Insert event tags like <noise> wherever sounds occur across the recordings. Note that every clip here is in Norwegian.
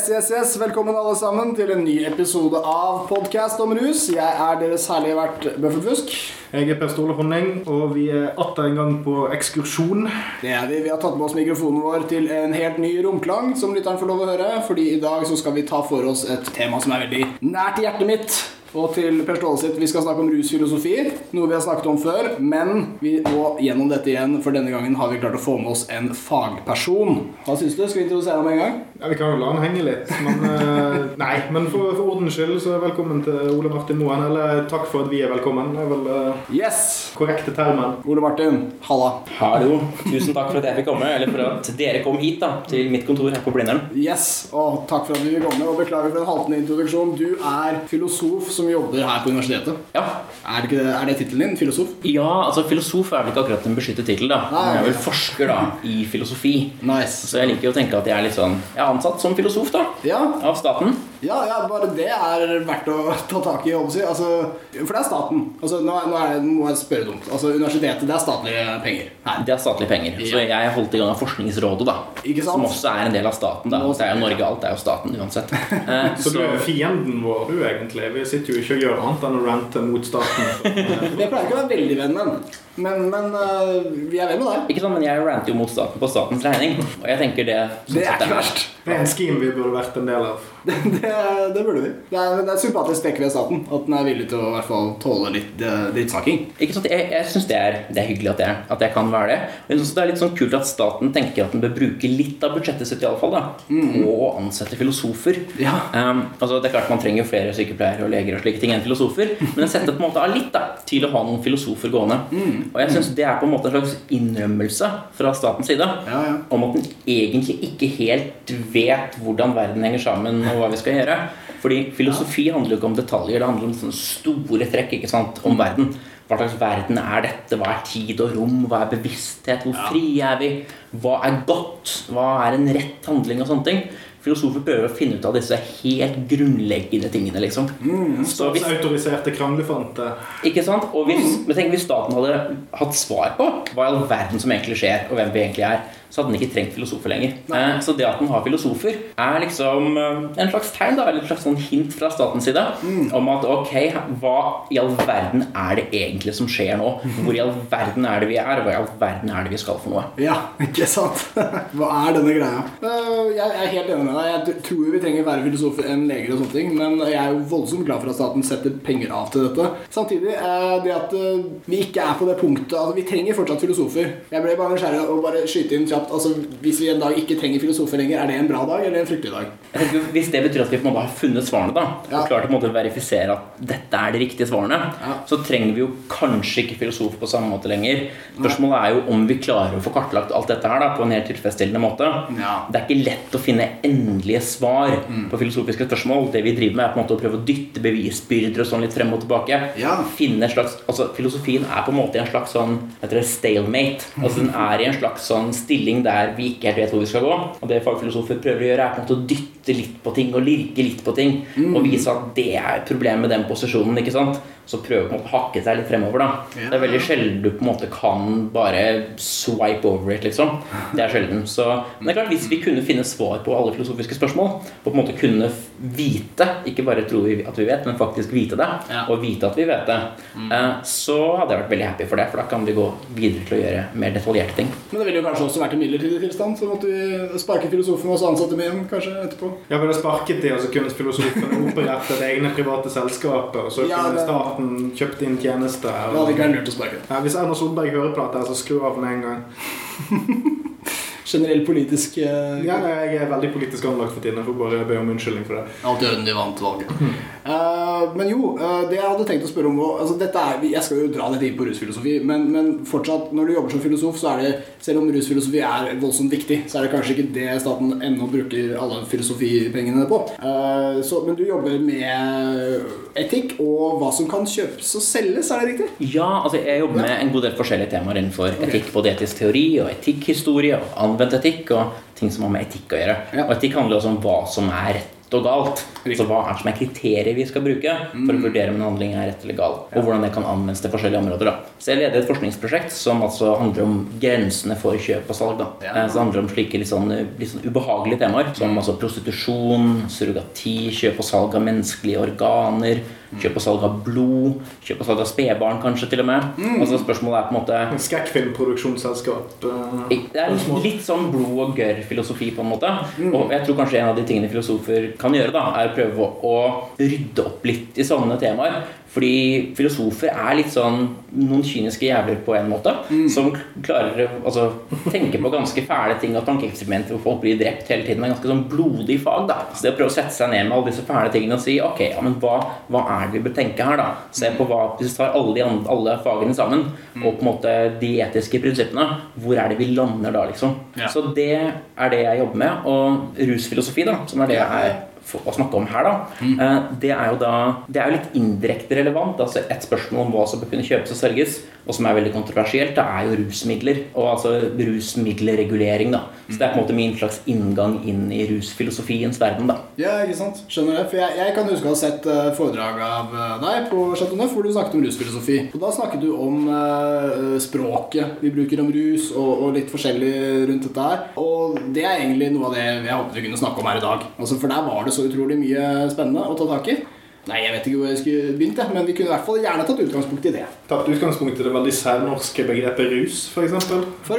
Yes, yes, yes. Velkommen alle sammen til en ny episode av Podcast om rus. Jeg er deres herlige vert Bøffel Fusk. Jeg er Per Ståle Honning, og vi er atter en gang på ekskursjon. Det er vi. Vi har tatt med oss mikrofonen vår til en helt ny romklang som lytteren får lov å høre. Fordi i dag så skal vi ta for oss et tema som er veldig nært hjertet mitt. Og til Per Ståle sitt, vi skal snakke om rusfilosofi, noe vi har snakket om før. Men vi må gjennom dette igjen, for denne gangen har vi klart å få med oss en fagperson. Hva syns du? Skal vi introdusere ham med en gang? Ja, Vi kan jo la han henge litt. Men, <laughs> eh, nei, men for, for ordens skyld så velkommen til Ole Martin Moen. Eller takk for at vi er velkommen. Det er vel uh, Yes! korrekte termen. Ole Martin, halla. Hallo. Tusen takk for at jeg fikk komme, eller for at dere kom hit da, til mitt kontor her på Blindern. Yes, og takk for at vi fikk komme. Og beklager for en haltende introduksjon. Du er filosof som jobber her på universitetet. Ja. Er, ikke det, er det tittelen din? Filosof? ja, altså filosof er vel ikke akkurat en beskyttet tittel. Jeg er vel forsker da, i filosofi. Nice. Så jeg liker å tenke at jeg er litt sånn Jeg er ansatt som filosof, da. Ja, Av staten. ja, ja, bare det er verdt å <laughs> ta tak i. Altså, for det er staten. Altså, nå, nå er det, må jeg spørre dumt. Altså, universitetet, det er statlige penger her. Det er statlige penger. Så jeg holdt i gang av Forskningsrådet, da. Ikke sant? Som også er en del av staten. da Det er jo Norge, alt er jo staten uansett. så, <laughs> Så du er fienden vår, du, egentlig. Vi sitter jo ikke å gjøre annet enn å rante mot staten. <laughs> Jeg pleier ikke å være veldig venn med men, men uh, vi er vel med deg. Ikke sant, men jeg ranter jo mot staten på statens regning. Og jeg tenker det sånn Det er ikke verst. Det er en scheme vi burde vært en del av. <laughs> Det, det, det burde vi. Det er, det er sympatisk trekk ved staten. At den er villig til å i hvert fall tåle litt drittsnakking. Ikke sant? Jeg, jeg syns det, det er hyggelig at jeg, at jeg kan være det. Men jeg synes det er litt sånn kult at staten tenker at den bør bruke litt av budsjettet sitt i alle fall, da, på å ansette filosofer. Ja. Um, altså det er klart Man trenger flere sykepleiere og leger og slike ting enn filosofer, men den setter på en måte av litt da, til å ha noen filosofer gående. Og jeg syns det er på en måte en slags innrømmelse fra statens side Ja, ja. om at den egentlig ikke helt vet hvordan verden henger sammen, og hva vi skal gjøre. Fordi filosofi handler jo ikke om detaljer, det handler om sånne store trekk ikke sant, om verden. Hva slags verden er dette? Hva er tid og rom? Hva er bevissthet? Hvor frie er vi? Hva er godt? Hva er en rett handling? og sånne ting. Filosofer prøver å finne ut av disse helt grunnleggende tingene. liksom. Så hvis, Autoriserte kranglefante. ikke sant? Og hvis, men tenk hvis staten hadde hatt svar på hva i all verden som egentlig skjer, og hvem vi egentlig er, så hadde den ikke trengt filosofer lenger. Eh, så det at den har filosofer, er liksom eh, en slags tegn, da, eller et slags sånn hint fra statens side om at ok, hva i all verden er det egentlig som skjer nå? <laughs> Hvor i all verden er det vi er? Hva i all verden er det vi skal for noe? Ja, ikke sant? <laughs> Hva er denne greia? Eh, Jeg er helt enig med deg. Jeg tror vi trenger færre filosofer enn leger og sånne ting, men jeg er jo voldsomt glad for at staten setter penger av til dette. Samtidig er det at eh, vi ikke er på det punktet Altså, vi trenger fortsatt filosofer. Jeg ble bare nysgjerrig og bare skyte inn kjapt. Altså, hvis vi en dag ikke trenger filosofer lenger, er det en bra dag eller en fryktelig dag? Tenker, hvis det betyr at vi på en måte har funnet svarene, da, Ja. og klart å på en måte verifisere at dette er de riktige svarene, Ja. så trenger vi jo kanskje ikke filosofer på samme måte lenger. Spørsmålet er jo om vi klarer å få kartlagt alt dette her da, på en helt tilfredsstillende måte. Ja. Det er ikke lett å finne endelige svar Mm. på filosofiske spørsmål. Det vi driver med, er på en måte å prøve å dytte bevisbyrder og sånn litt frem og tilbake. Ja. Finne slags, altså Filosofien er på en måte i en slags sånn heter det, stalemate. Altså Den er i en slags sånn stilling der vi ikke helt vet hvor vi skal gå. Og det fagfilosofer prøver å gjøre, er på en måte å dytte litt på ting og lirke litt på ting. Mm. Og vise at det er problemet med den posisjonen. ikke sant? Så prøve man måte å hakke seg litt fremover. da. Ja. Det er veldig sjelden du på en måte kan bare swipe over it, liksom. Det er sjelden. Så, men det er klart, hvis vi kunne finne svar på alle filosofiske spørsmål, og på en måte kunne vite, ikke bare tro at vi vet, men faktisk vite det, Ja. og vite at vi vet det, eh, så hadde jeg vært veldig happy for det, for da kan vi gå videre til å gjøre mer detaljerte ting. Men det ville jo kanskje også vært en midlertidig tilstand, så måtte vi sparke filosofen og så ansatte dem igjen kanskje etterpå. Jeg ville sparket de, og så kunne filosofen opprettet egne private selskaper, og så Ja, kunne det- staten kjøpt inn tjenester. Å sparke. Ja, hvis Erna Solberg hører på dette, så skru av med en gang. <laughs> Generell politisk uh... Ja, jeg er veldig politisk anlagt for tiden. Jeg får bare be om unnskyldning for det. Alt i orden, de vant valget. Eh, men jo, uh, det jeg hadde tenkt å spørre om altså er, Jeg skal jo dra dette inn på rusfilosofi, men, men fortsatt, når du jobber som filosof, så er det Selv om rusfilosofi er voldsomt viktig, så er det kanskje ikke det staten ennå bruker alle filosofipengene på. Uh, så, men du jobber med etikk og hva som kan kjøpes og selges, er det riktig? Ja, altså jeg jobber med en god del forskjellige temaer innenfor etikk, både etisk teori og etikkhistorie og anvendt etikk og ting som har med etikk å gjøre. Ja. Og etikk handler også om hva som er rett og galt. Så hva er det som er kriterier vi skal bruke for å vurdere om en handling er rett eller gal, og hvordan det kan anvendes til forskjellige områder. da. Så jeg leder et forskningsprosjekt som altså handler om grensene for kjøp og salg. da. Ja. Eh, Så det handler om slike litt sånn, litt sånn ubehagelige temaer, som altså prostitusjon, surrogati, kjøp og salg av menneskelige organer, kjøp og salg av blod, kjøp og salg av spedbarn kanskje til og med. Altså Spørsmålet er på en måte Skrekkfilmproduksjonsselskap. Uh, det er litt sånn blod og gørr-filosofi, på en måte. Mm. Og jeg tror kanskje en av de tingene filosofer kan gjøre, da, er å prøve å rydde opp litt i sånne temaer. Fordi filosofer er litt sånn noen kyniske jævler på en måte. Mm. Som klarer å altså, tenke på ganske fæle ting og tankeeksperimenter hvor folk blir drept hele tiden. Det er ganske sånn blodig fag. da Så det å prøve å sette seg ned med alle disse fæle tingene og si ok, ja, men hva, hva er det vi bør tenke her, da? Se på hva, Hvis vi tar alle, de andre, alle fagene sammen, Mm. og på en måte de etiske prinsippene, hvor er det vi lander da, liksom? Ja. Så det er det jeg jobber med. Og rusfilosofi, da, som er det jeg er å snakke om her, da, Mm. eh, det er jo da Det er jo litt indirekte relevant. altså Et spørsmål om hva som bør kunne kjøpes og selges, og som er veldig kontroversielt, det er jo rusmidler. Og altså rusmiddelregulering, da. Så det er på en måte min slags inngang inn i rusfilosofiens verden, da. Ja, ikke sant? Skjønner det. For jeg, jeg kan huske å ha sett eh, foredrag av eh, deg på Chateau Neuf hvor du snakket om rusfilosofi. Og da snakket du om eh, språket vi bruker om rus, og, og litt forskjellig rundt dette her. Og det er egentlig noe av det jeg håpet vi kunne snakke om her i dag. Altså, for der var det så utrolig mye spennende å ta tak i. Nei, jeg vet ikke hvor jeg skulle begynt, det men vi kunne i hvert fall gjerne tatt utgangspunkt i det. Tatt utgangspunkt i det veldig særnorske begrepet rus, f.eks.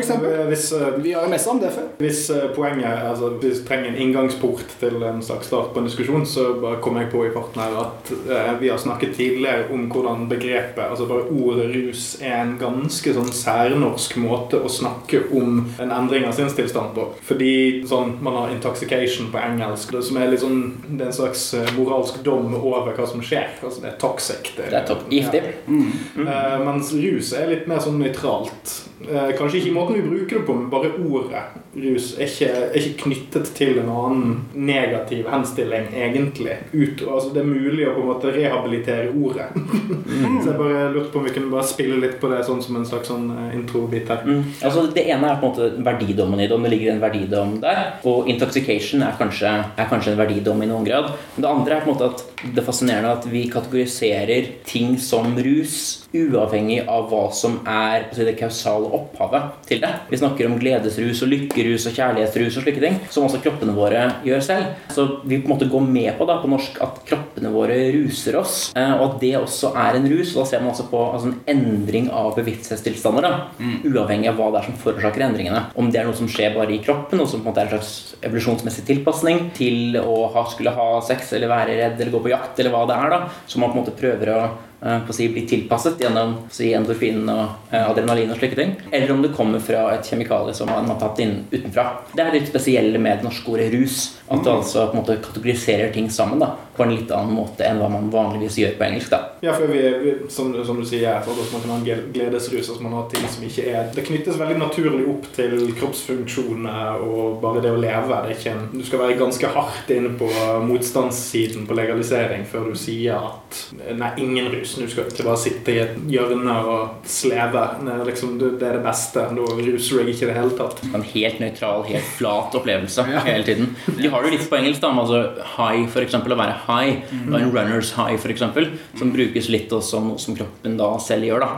Eksempel. Hvis, eh, Vi har jo messa om det før. hvis uh, poenget altså Hvis vi trenger en inngangsport til en slags start på en diskusjon, så bare kom jeg på i farten her at uh, vi har snakket tidligere om hvordan begrepet, altså bare ordet rus, er en ganske sånn særnorsk måte å snakke om en endring av sinnstilstand på. Fordi sånn, man har intoxication på engelsk, som er litt sånn Det er en slags eh, moralsk dom over hva som skjer. Altså det er toxic. Det er topp. Giftig. Eh, mens rus er litt mer sånn nøytralt. Eh, kanskje ikke måten vi bruker det på, men bare ordet rus er ikke, er ikke knyttet til en annen negativ henstilling, egentlig. Ut, altså det er mulig å på en måte rehabilitere ordet. <laughs> Så jeg bare lurte på om vi kunne bare spille litt på det sånn som en slags sånn eh, introbit her. Mm. Altså, det ene er på en måte verdidommen i det, om det ligger en verdidom der. Og intoxication er kanskje, er kanskje en verdidom i noen grad. Men det andre er på en måte at det er fascinerende at vi kategoriserer ting som rus uavhengig av hva som er altså det kausale opphavet til det. Vi snakker om gledesrus og lykkerus og kjærlighetsrus og slike ting, som også kroppene våre gjør selv. Så vi på en måte går med på da, på norsk at kroppene våre ruser oss, eh, og at det også er en rus. Og da ser man også på altså, en endring av bevissthetstilstander, mm. uavhengig av hva det er som forårsaker endringene. Om det er noe som skjer bare i kroppen, og som på en måte er en slags evolusjonsmessig tilpasning til å ha, skulle ha sex eller være redd eller gå på jakt, eller hva det er, da, som man på en måte prøver å si, blir tilpasset gjennom si, endorfin og eh, adrenalin og slike ting. Eller om det kommer fra et kjemikalie som man har tatt inn utenfra. Det er litt spesielle med det norske ordet rus. At du altså på en måte kategoriserer ting sammen da, på en litt annen måte enn hva man vanligvis gjør på engelsk. da. Ja, for vi, vi som, som du sier, for at man kan ha en gledesrus, altså man har ting som ikke er Det knyttes veldig naturlig opp til kroppsfunksjoner og bare det å leve. Det ikke du skal være ganske hardt inne på motstandssiden på legalisering før du sier at nei, ingen rus. Du skal ikke bare sitte i et hjørne og sleve. Er, liksom, det er det beste. Da ruser du deg ikke i det hele tatt. En helt nøytral, helt flat opplevelse Ja. hele tiden. De har det jo litt på engelsk, da. Altså high, for eksempel, å være high. Og en runner's high, for eksempel, som brukes litt også som noe som kroppen da selv gjør. da.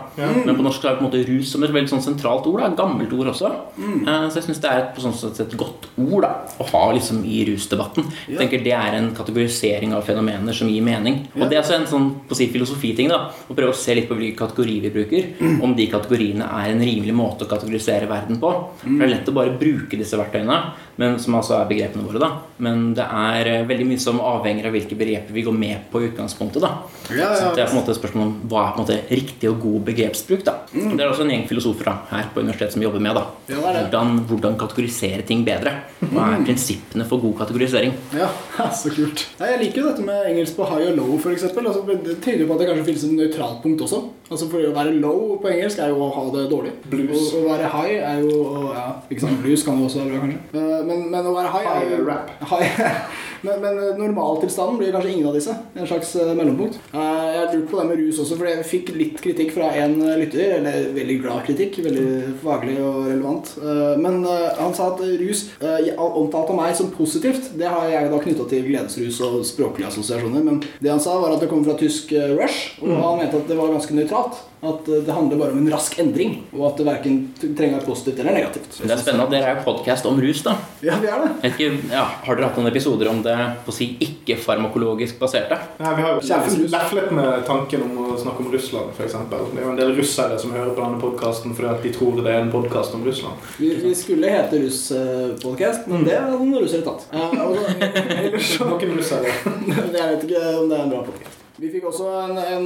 Men på norsk så er det på en måte rus som et veldig sånn sentralt ord. da, et Gammelt ord også. Eh, Så jeg syns det er et, på sånn sett et godt ord da, å ha liksom i rusdebatten. Jeg tenker Det er en kategorisering av fenomener som gir mening. Og det er også en sånn på å si filosofiting. da, Å prøve å se litt på hvilke kategorier vi bruker. Om de kategoriene er en rimelig måte å kategorisere verden på. For Det er lett å bare bruke disse verktøyene, men som altså er begrepene våre. da. Men det er eh, veldig mye som avhenger av hvilke begreper vi går med på i utgangspunktet. da. Ja, Så det er på en måte et spørsmål om hva er på en måte riktig og god begrepsbruk. da. Det er også en gjeng filosofer da, her på universitetet som jobber med da. Ja, det det. Hvordan, hvordan kategorisere ting bedre. Hva er prinsippene for god kategorisering? Ja, <laughs> så kult. Jeg liker jo dette med engelsk på high og low, f.eks. Altså, det tyder jo på at det kanskje finnes et nøytralt punkt også. Altså For å være low på engelsk er jo å ha det dårlig. Blues. Og å være high er jo å- ja, ikke sant, Blues kan jo også være bra, kanskje. Eh, Men, men å være high, er High jo rap. High, <laughs> men, men normaltilstanden blir kanskje ingen av disse. En slags eh, mellompunkt. Eh, Jeg har lurt på det med rus også, for jeg fikk litt kritikk fra en eh, lytter. Eller veldig glad kritikk. Veldig faglig og relevant. Eh, Men eh, han sa at rus eh, omtalte meg som positivt. Det har jeg da knytta til gledesrus og språklige assosiasjoner. Men det han sa, var at det kommer fra tysk eh, rush, og han mente at det var ganske nøytralt. At eh, det handler bare om en rask endring, og at det verken trenger å være positivt eller negativt. Men det er spennende at dere er podkast om rus, da. Ja, vi er det. Vet ikke, ja, har dere hatt noen episoder om det på å si ikke-farmakologisk baserte? Nei, vi har jo Kjærlighetsrus. leflet med tanken om å snakke om Russland, f.eks. Det er jo en del russere som hører på denne podkasten fordi at de tror det er en podkast om Russland. Vi, vi skulle hete Russ-podkast, men det hadde noen russere tatt. Ja, <laughs> og så- <laughs> Noen russere. Jeg vet ikke om det er en bra podcast. Vi fikk også en, en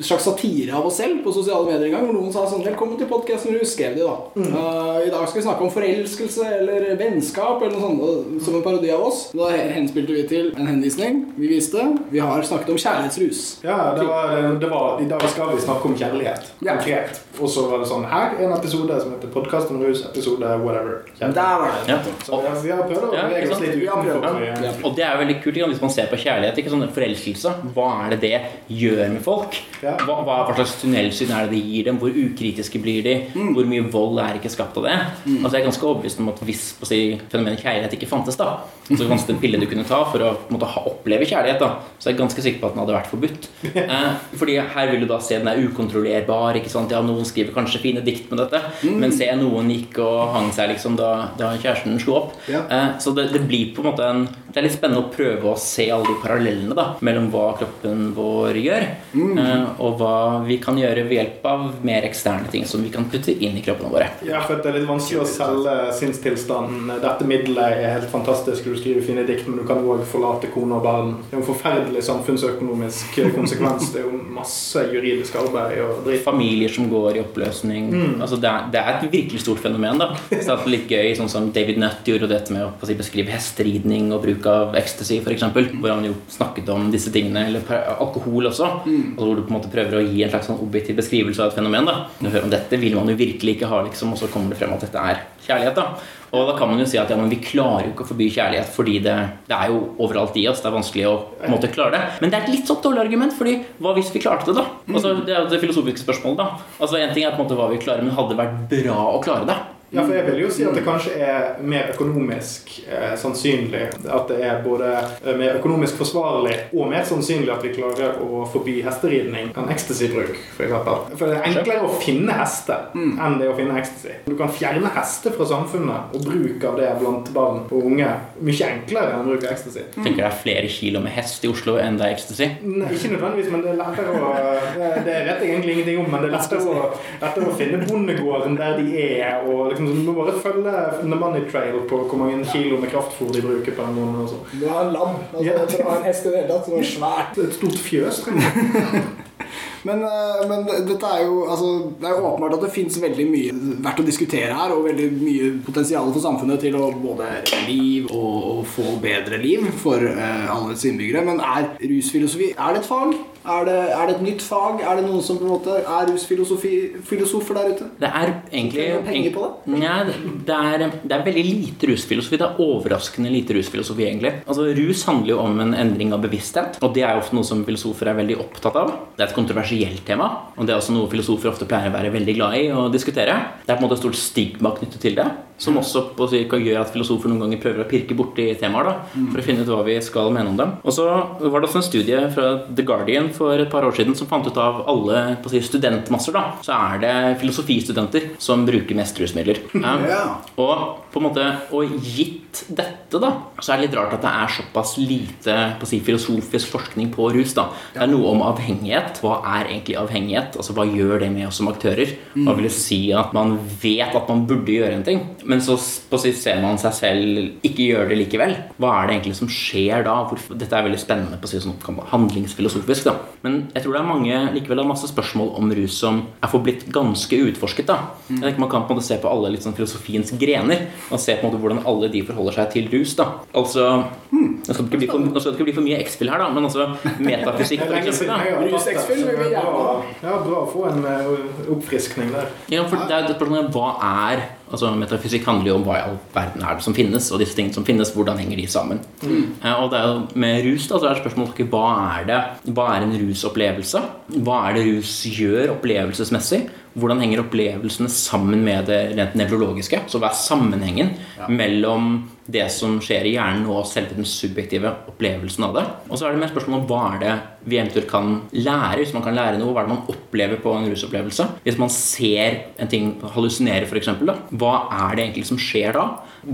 slags satire av oss selv på sosiale medier en gang, hvor noen sa sånn 'Velkommen til podkasten du skrev det, da. Eh, I dag skal vi snakke om forelskelse eller vennskap eller noe sånt, som en parodi av oss. Da henspilte vi til en henvisning vi viste. Vi har snakket om kjærlighetsrus. Ja, det var, det var, I dag skal vi snakke om kjærlighet. Ja. Konkret. Og så var det sånn Her er en episode som heter 'Podkast om rus'. Episode whatever. Der var det. Ja. Så ja, vi har prøvd å Ja, bevege oss litt utenfor. Ja. Og det er veldig kult hvis man ser på kjærlighet. ikke sånn Forelskelse. Hva er det det gjør med folk? Ja. Hva, hva, slags tunnelsyn er det det gir dem? Hvor ukritiske blir de? Hvor mye vold er ikke skapt av det? Altså Jeg er ganske overbevist om at hvis si, fenomenet kjærlighet ikke fantes, da så <laughs> fantes det en pille du kunne ta for å måte, ha, oppleve kjærlighet, da så er jeg ganske sikker på at den hadde vært forbudt. <laughs> Eh, fordi her vil du da se den er ukontrollerbar. ikke sant? Ja, Noen skriver kanskje fine dikt med dette, men se noen gikk og hang seg liksom da, da kjæresten slo opp. Eh, Så det, det blir på en måte en Det er litt spennende å prøve å se alle de parallellene da mellom hva kroppen vår gjør, mm. og hva vi kan gjøre ved hjelp av mer eksterne ting som vi kan putte inn i kroppene våre. Ja, for det er litt vanskelig å selge sinnstilstanden. Dette middelet er helt fantastisk, du skriver fine dikt, men du kan òg forlate kone og barn. Det er en forferdelig samfunnsøkonomisk <laughs> konsekvens. Det er jo masse juridisk arbeid og dritt. Familier som går i oppløsning. Altså det, er, det er et virkelig stort fenomen. da Så <laughs> det er litt gøy, sånn som David Nutt gjorde dette med å beskrive hesteridning og bruk av ecstasy, f.eks. Hvor han jo snakket om disse tingene, eller alkohol også. Altså hvor du på en måte prøver å gi en slags sånn objektiv beskrivelse av et fenomen. da Når du hører om dette vil man jo virkelig ikke ha, liksom, og så kommer det frem at dette er kjærlighet. da og da kan man jo si at ja, men vi klarer jo ikke å forby kjærlighet fordi det, det er jo overalt i oss. Det er vanskelig å måte klare det. Men det er et litt sånn dårlig argument, fordi hva hvis vi klarte det, da? Altså, det er jo det filosofiske spørsmålet, da. Altså En ting er på en måte hva vi klarer, men hadde det vært bra å klare det? Ja, for jeg vil jo si at det kanskje er mer økonomisk eh, sannsynlig at det er både eh, mer økonomisk forsvarlig og mer sannsynlig at vi klarer å forby hesteridning enn ecstasybruk, f.eks. For, for det er enklere å finne heste enn det å finne ecstasy. Du kan fjerne hester fra samfunnet, og bruk av det blant barn og unge mye enklere enn bruk av ecstasy. Tenker det er flere kilo med hest i Oslo enn det er ecstasy. Nei, ikke nødvendigvis, men det er lettere å Det det vet jeg egentlig ingenting om, men det er lettere å, lettere å finne bondegården der de er, og liksom Du må bare følge The Money Trail på hvor mange kilo med kraftfôr de bruker på den måned. og så. Du har en lam. Altså, har en hest i det hele tatt. Er svært. Et stort fjøs, trenger. <laughs> Men, eh, men dette er jo altså, Det er jo åpenbart at det fins veldig mye verdt å diskutere her, og veldig mye potensial for samfunnet til å både redde liv og, og få bedre liv for uh, alle dets innbyggere. Men er rusfilosofi Er det et fag? Er det, er det et nytt fag? Er det noen som på en måte er rusfilosofer der ute? Det er egentlig penger på det? Nei, det er, det er veldig lite rusfilosofi. Det er overraskende lite rusfilosofi, egentlig. Altså, Rus handler jo om en endring av bevissthet, og det er jo ofte noe som filosofer er veldig opptatt av. Det er et kontroversielt tema, og det er også noe filosofer ofte pleier å være veldig glad i å diskutere. Det er på en måte et stort stigma knyttet til det, som også si, kan gjøre at filosofer noen ganger prøver å pirke borti temaer da, for å finne ut hva vi skal mene om dem. Og så var det også en studie fra The Guardian for et par år siden som fant ut av alle si, studentmasser, da, så er det filosofistudenter som bruker mest rusmidler. Um, <laughs> Ja. Og på en måte, og gitt dette, da, så er det litt rart at det er såpass lite på si, filosofisk forskning på rus. da. Det er noe om avhengighet. Hva er egentlig avhengighet? Altså, Hva gjør det med oss som aktører? Hva vil det si at man vet at man burde gjøre en ting, men så på si, ser man seg selv ikke gjøre det likevel? Hva er det egentlig som skjer da? Hvorfor? Dette er veldig spennende på å si, sånn handlingsfilosofisk. da. Men jeg tror det er mange likevel er masse spørsmål om rus som er forblitt ganske utforsket. da. Jeg tenker Man kan på en måte se på alle litt sånn filosofiens grener og se på en måte hvordan alle de forholder seg til rus. da. Altså, Nå skal det ikke bli for, nå skal det ikke bli for mye X-spill her, da, men altså metafysikk <laughs> for eksempel, da. Rus-X-spill vil vi er gjerne ja, bra å få en eh, oppfriskning der. Ja, for det er et spørsmål hva er altså Metafysikk handler jo om hva i all verden er det som finnes, og disse tingene som finnes, hvordan henger de sammen. Eh, og det er jo Med rus da, så er det spørsmålet hva er det Hva er en rusopplevelse? Hva er det rus gjør opplevelsesmessig? Hvordan henger opplevelsene sammen med det rent nevrologiske? Så hva er sammenhengen mellom det som skjer i hjernen og selve den subjektive opplevelsen av det? Og så er det mer spørsmål om hva er det vi eventuelt kan lære, hvis man kan lære noe. Hva er det man opplever på en rusopplevelse? Hvis man ser en ting hallusinere, f.eks., hva er det egentlig som skjer da?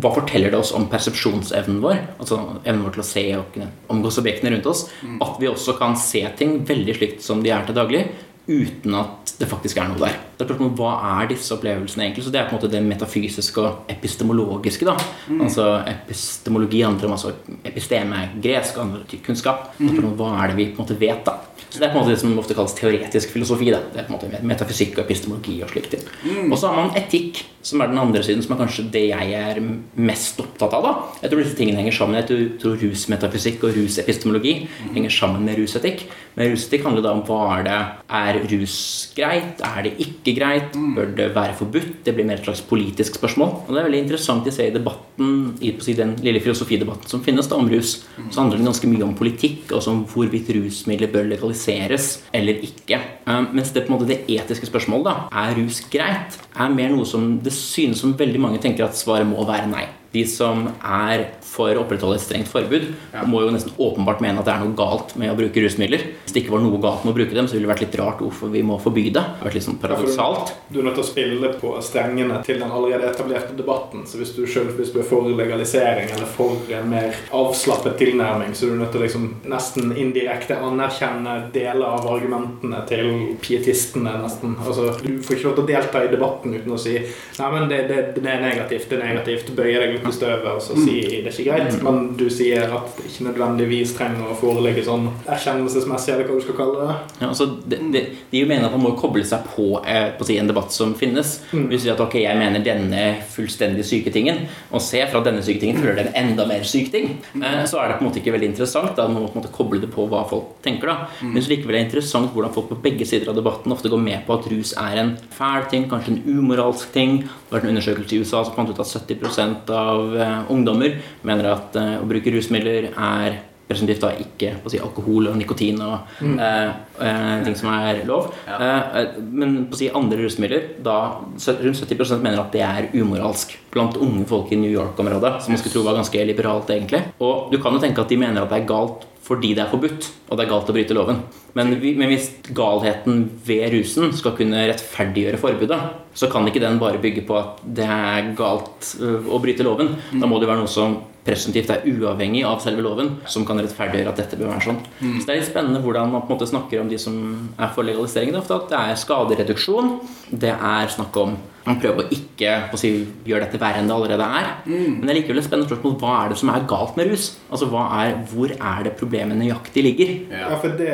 Hva forteller det oss om persepsjonsevnen vår? Altså evnen vår til å se og omgås objektene rundt oss. At vi også kan se ting veldig slikt som de er til daglig, uten at det faktisk er noe der. Det er spørsmålet, Hva er disse opplevelsene egentlig? Så Det er på en måte det metafysiske og epistemologiske. da. Altså Epistemologi handler om altså episteme gresk handler om kunnskap. Spørsmål Hva er det vi på en måte vet? da? Så Det er på en måte det som ofte kalles teoretisk filosofi. da. Det er på en måte Metafysikk og epistemologi og slike ting. Og så har man etikk, som er den andre siden, som er kanskje det jeg er mest opptatt av. da. Jeg tror disse tingene henger sammen. Jeg tror- rusmetafysikk og rusepistemologi henger sammen med rusetikk. Men rusetikk handler da om hva er det Er rus greit? Er det ikke greit? Bør det være forbudt? Det blir mer et slags politisk spørsmål. Og det er veldig interessant å se i debatten, i på den lille filosofidebatten som finnes da om rus, så handler det ganske mye om politikk, altså om hvorvidt rusmidler bør legaliseres eller ikke. Um, mens det på en måte det etiske spørsmålet, da, er rus greit, er mer noe som det synes som veldig mange tenker at svaret må være nei. De som er for å opprettholde et strengt forbud, må jo nesten åpenbart mene at det er noe galt med å bruke rusmidler. Hvis det ikke var noe galt med å bruke dem, så ville det vært litt rart hvorfor vi må forby det. Det vært litt sånn paradoksalt. Du er nødt til å spille på strengene til den allerede etablerte debatten. Så hvis du selv hvis du er for legalisering eller for en mer avslappet tilnærming, så er du nødt til å liksom nesten indirekte anerkjenne deler av argumentene til pietistene. nesten. Altså, Du får ikke lov til å delta i debatten uten å si Nei, men det, det, det er negativt, det er negativt. Bøye deg med støvet og så si det er ikke greit. Men du sier at det ikke nødvendigvis trenger å foreligge sånn erkjennelsesmessig, eller hva du skal kalle det. Ja, altså, de, de, de mener at man må koble seg på, eh, på å si, en debatt som finnes. Hvis vi sier at ok, jeg mener denne fullstendig syke tingen, og se fra denne syke tingen føler det en enda mer syk ting, eh, så er det på en måte ikke veldig interessant. Da man må på en måte koble det på hva folk tenker. da. Men så likevel er det interessant hvordan folk på begge sider av debatten ofte går med på at rus er en fæl ting, kanskje en umoralsk ting. Det har vært en undersøkelse i USA som fant ut at 70 av eh, ungdommer mener at eh, å bruke rusmidler er presumptivt da ikke si, alkohol og nikotin og eh, eh, ting som er lov. Eh, eh, men på å si andre rusmidler da rundt 70% mener at det er umoralsk blant unge folk i New York-området, som man skulle tro var ganske liberalt egentlig. Og du kan jo tenke at de mener at det er galt fordi det er forbudt, og det er galt å bryte loven. Men, men hvis galheten ved rusen skal kunne rettferdiggjøre forbudet, så kan ikke den bare bygge på at det er galt å bryte loven. Da må det være noe som presentivt er uavhengig av selve loven, som kan rettferdiggjøre at dette bør være sånn. Så det er litt spennende hvordan man på en måte snakker om de som er for legalisering. Det er ofte at det er skadereduksjon, det er snakk om man prøver å ikke å si, gjøre dette verre enn det allerede er. Men det er likevel et spennende spørsmål hva er det som er galt med rus? Altså hva er, Hvor er det problemet nøyaktig ligger? Ja, for det,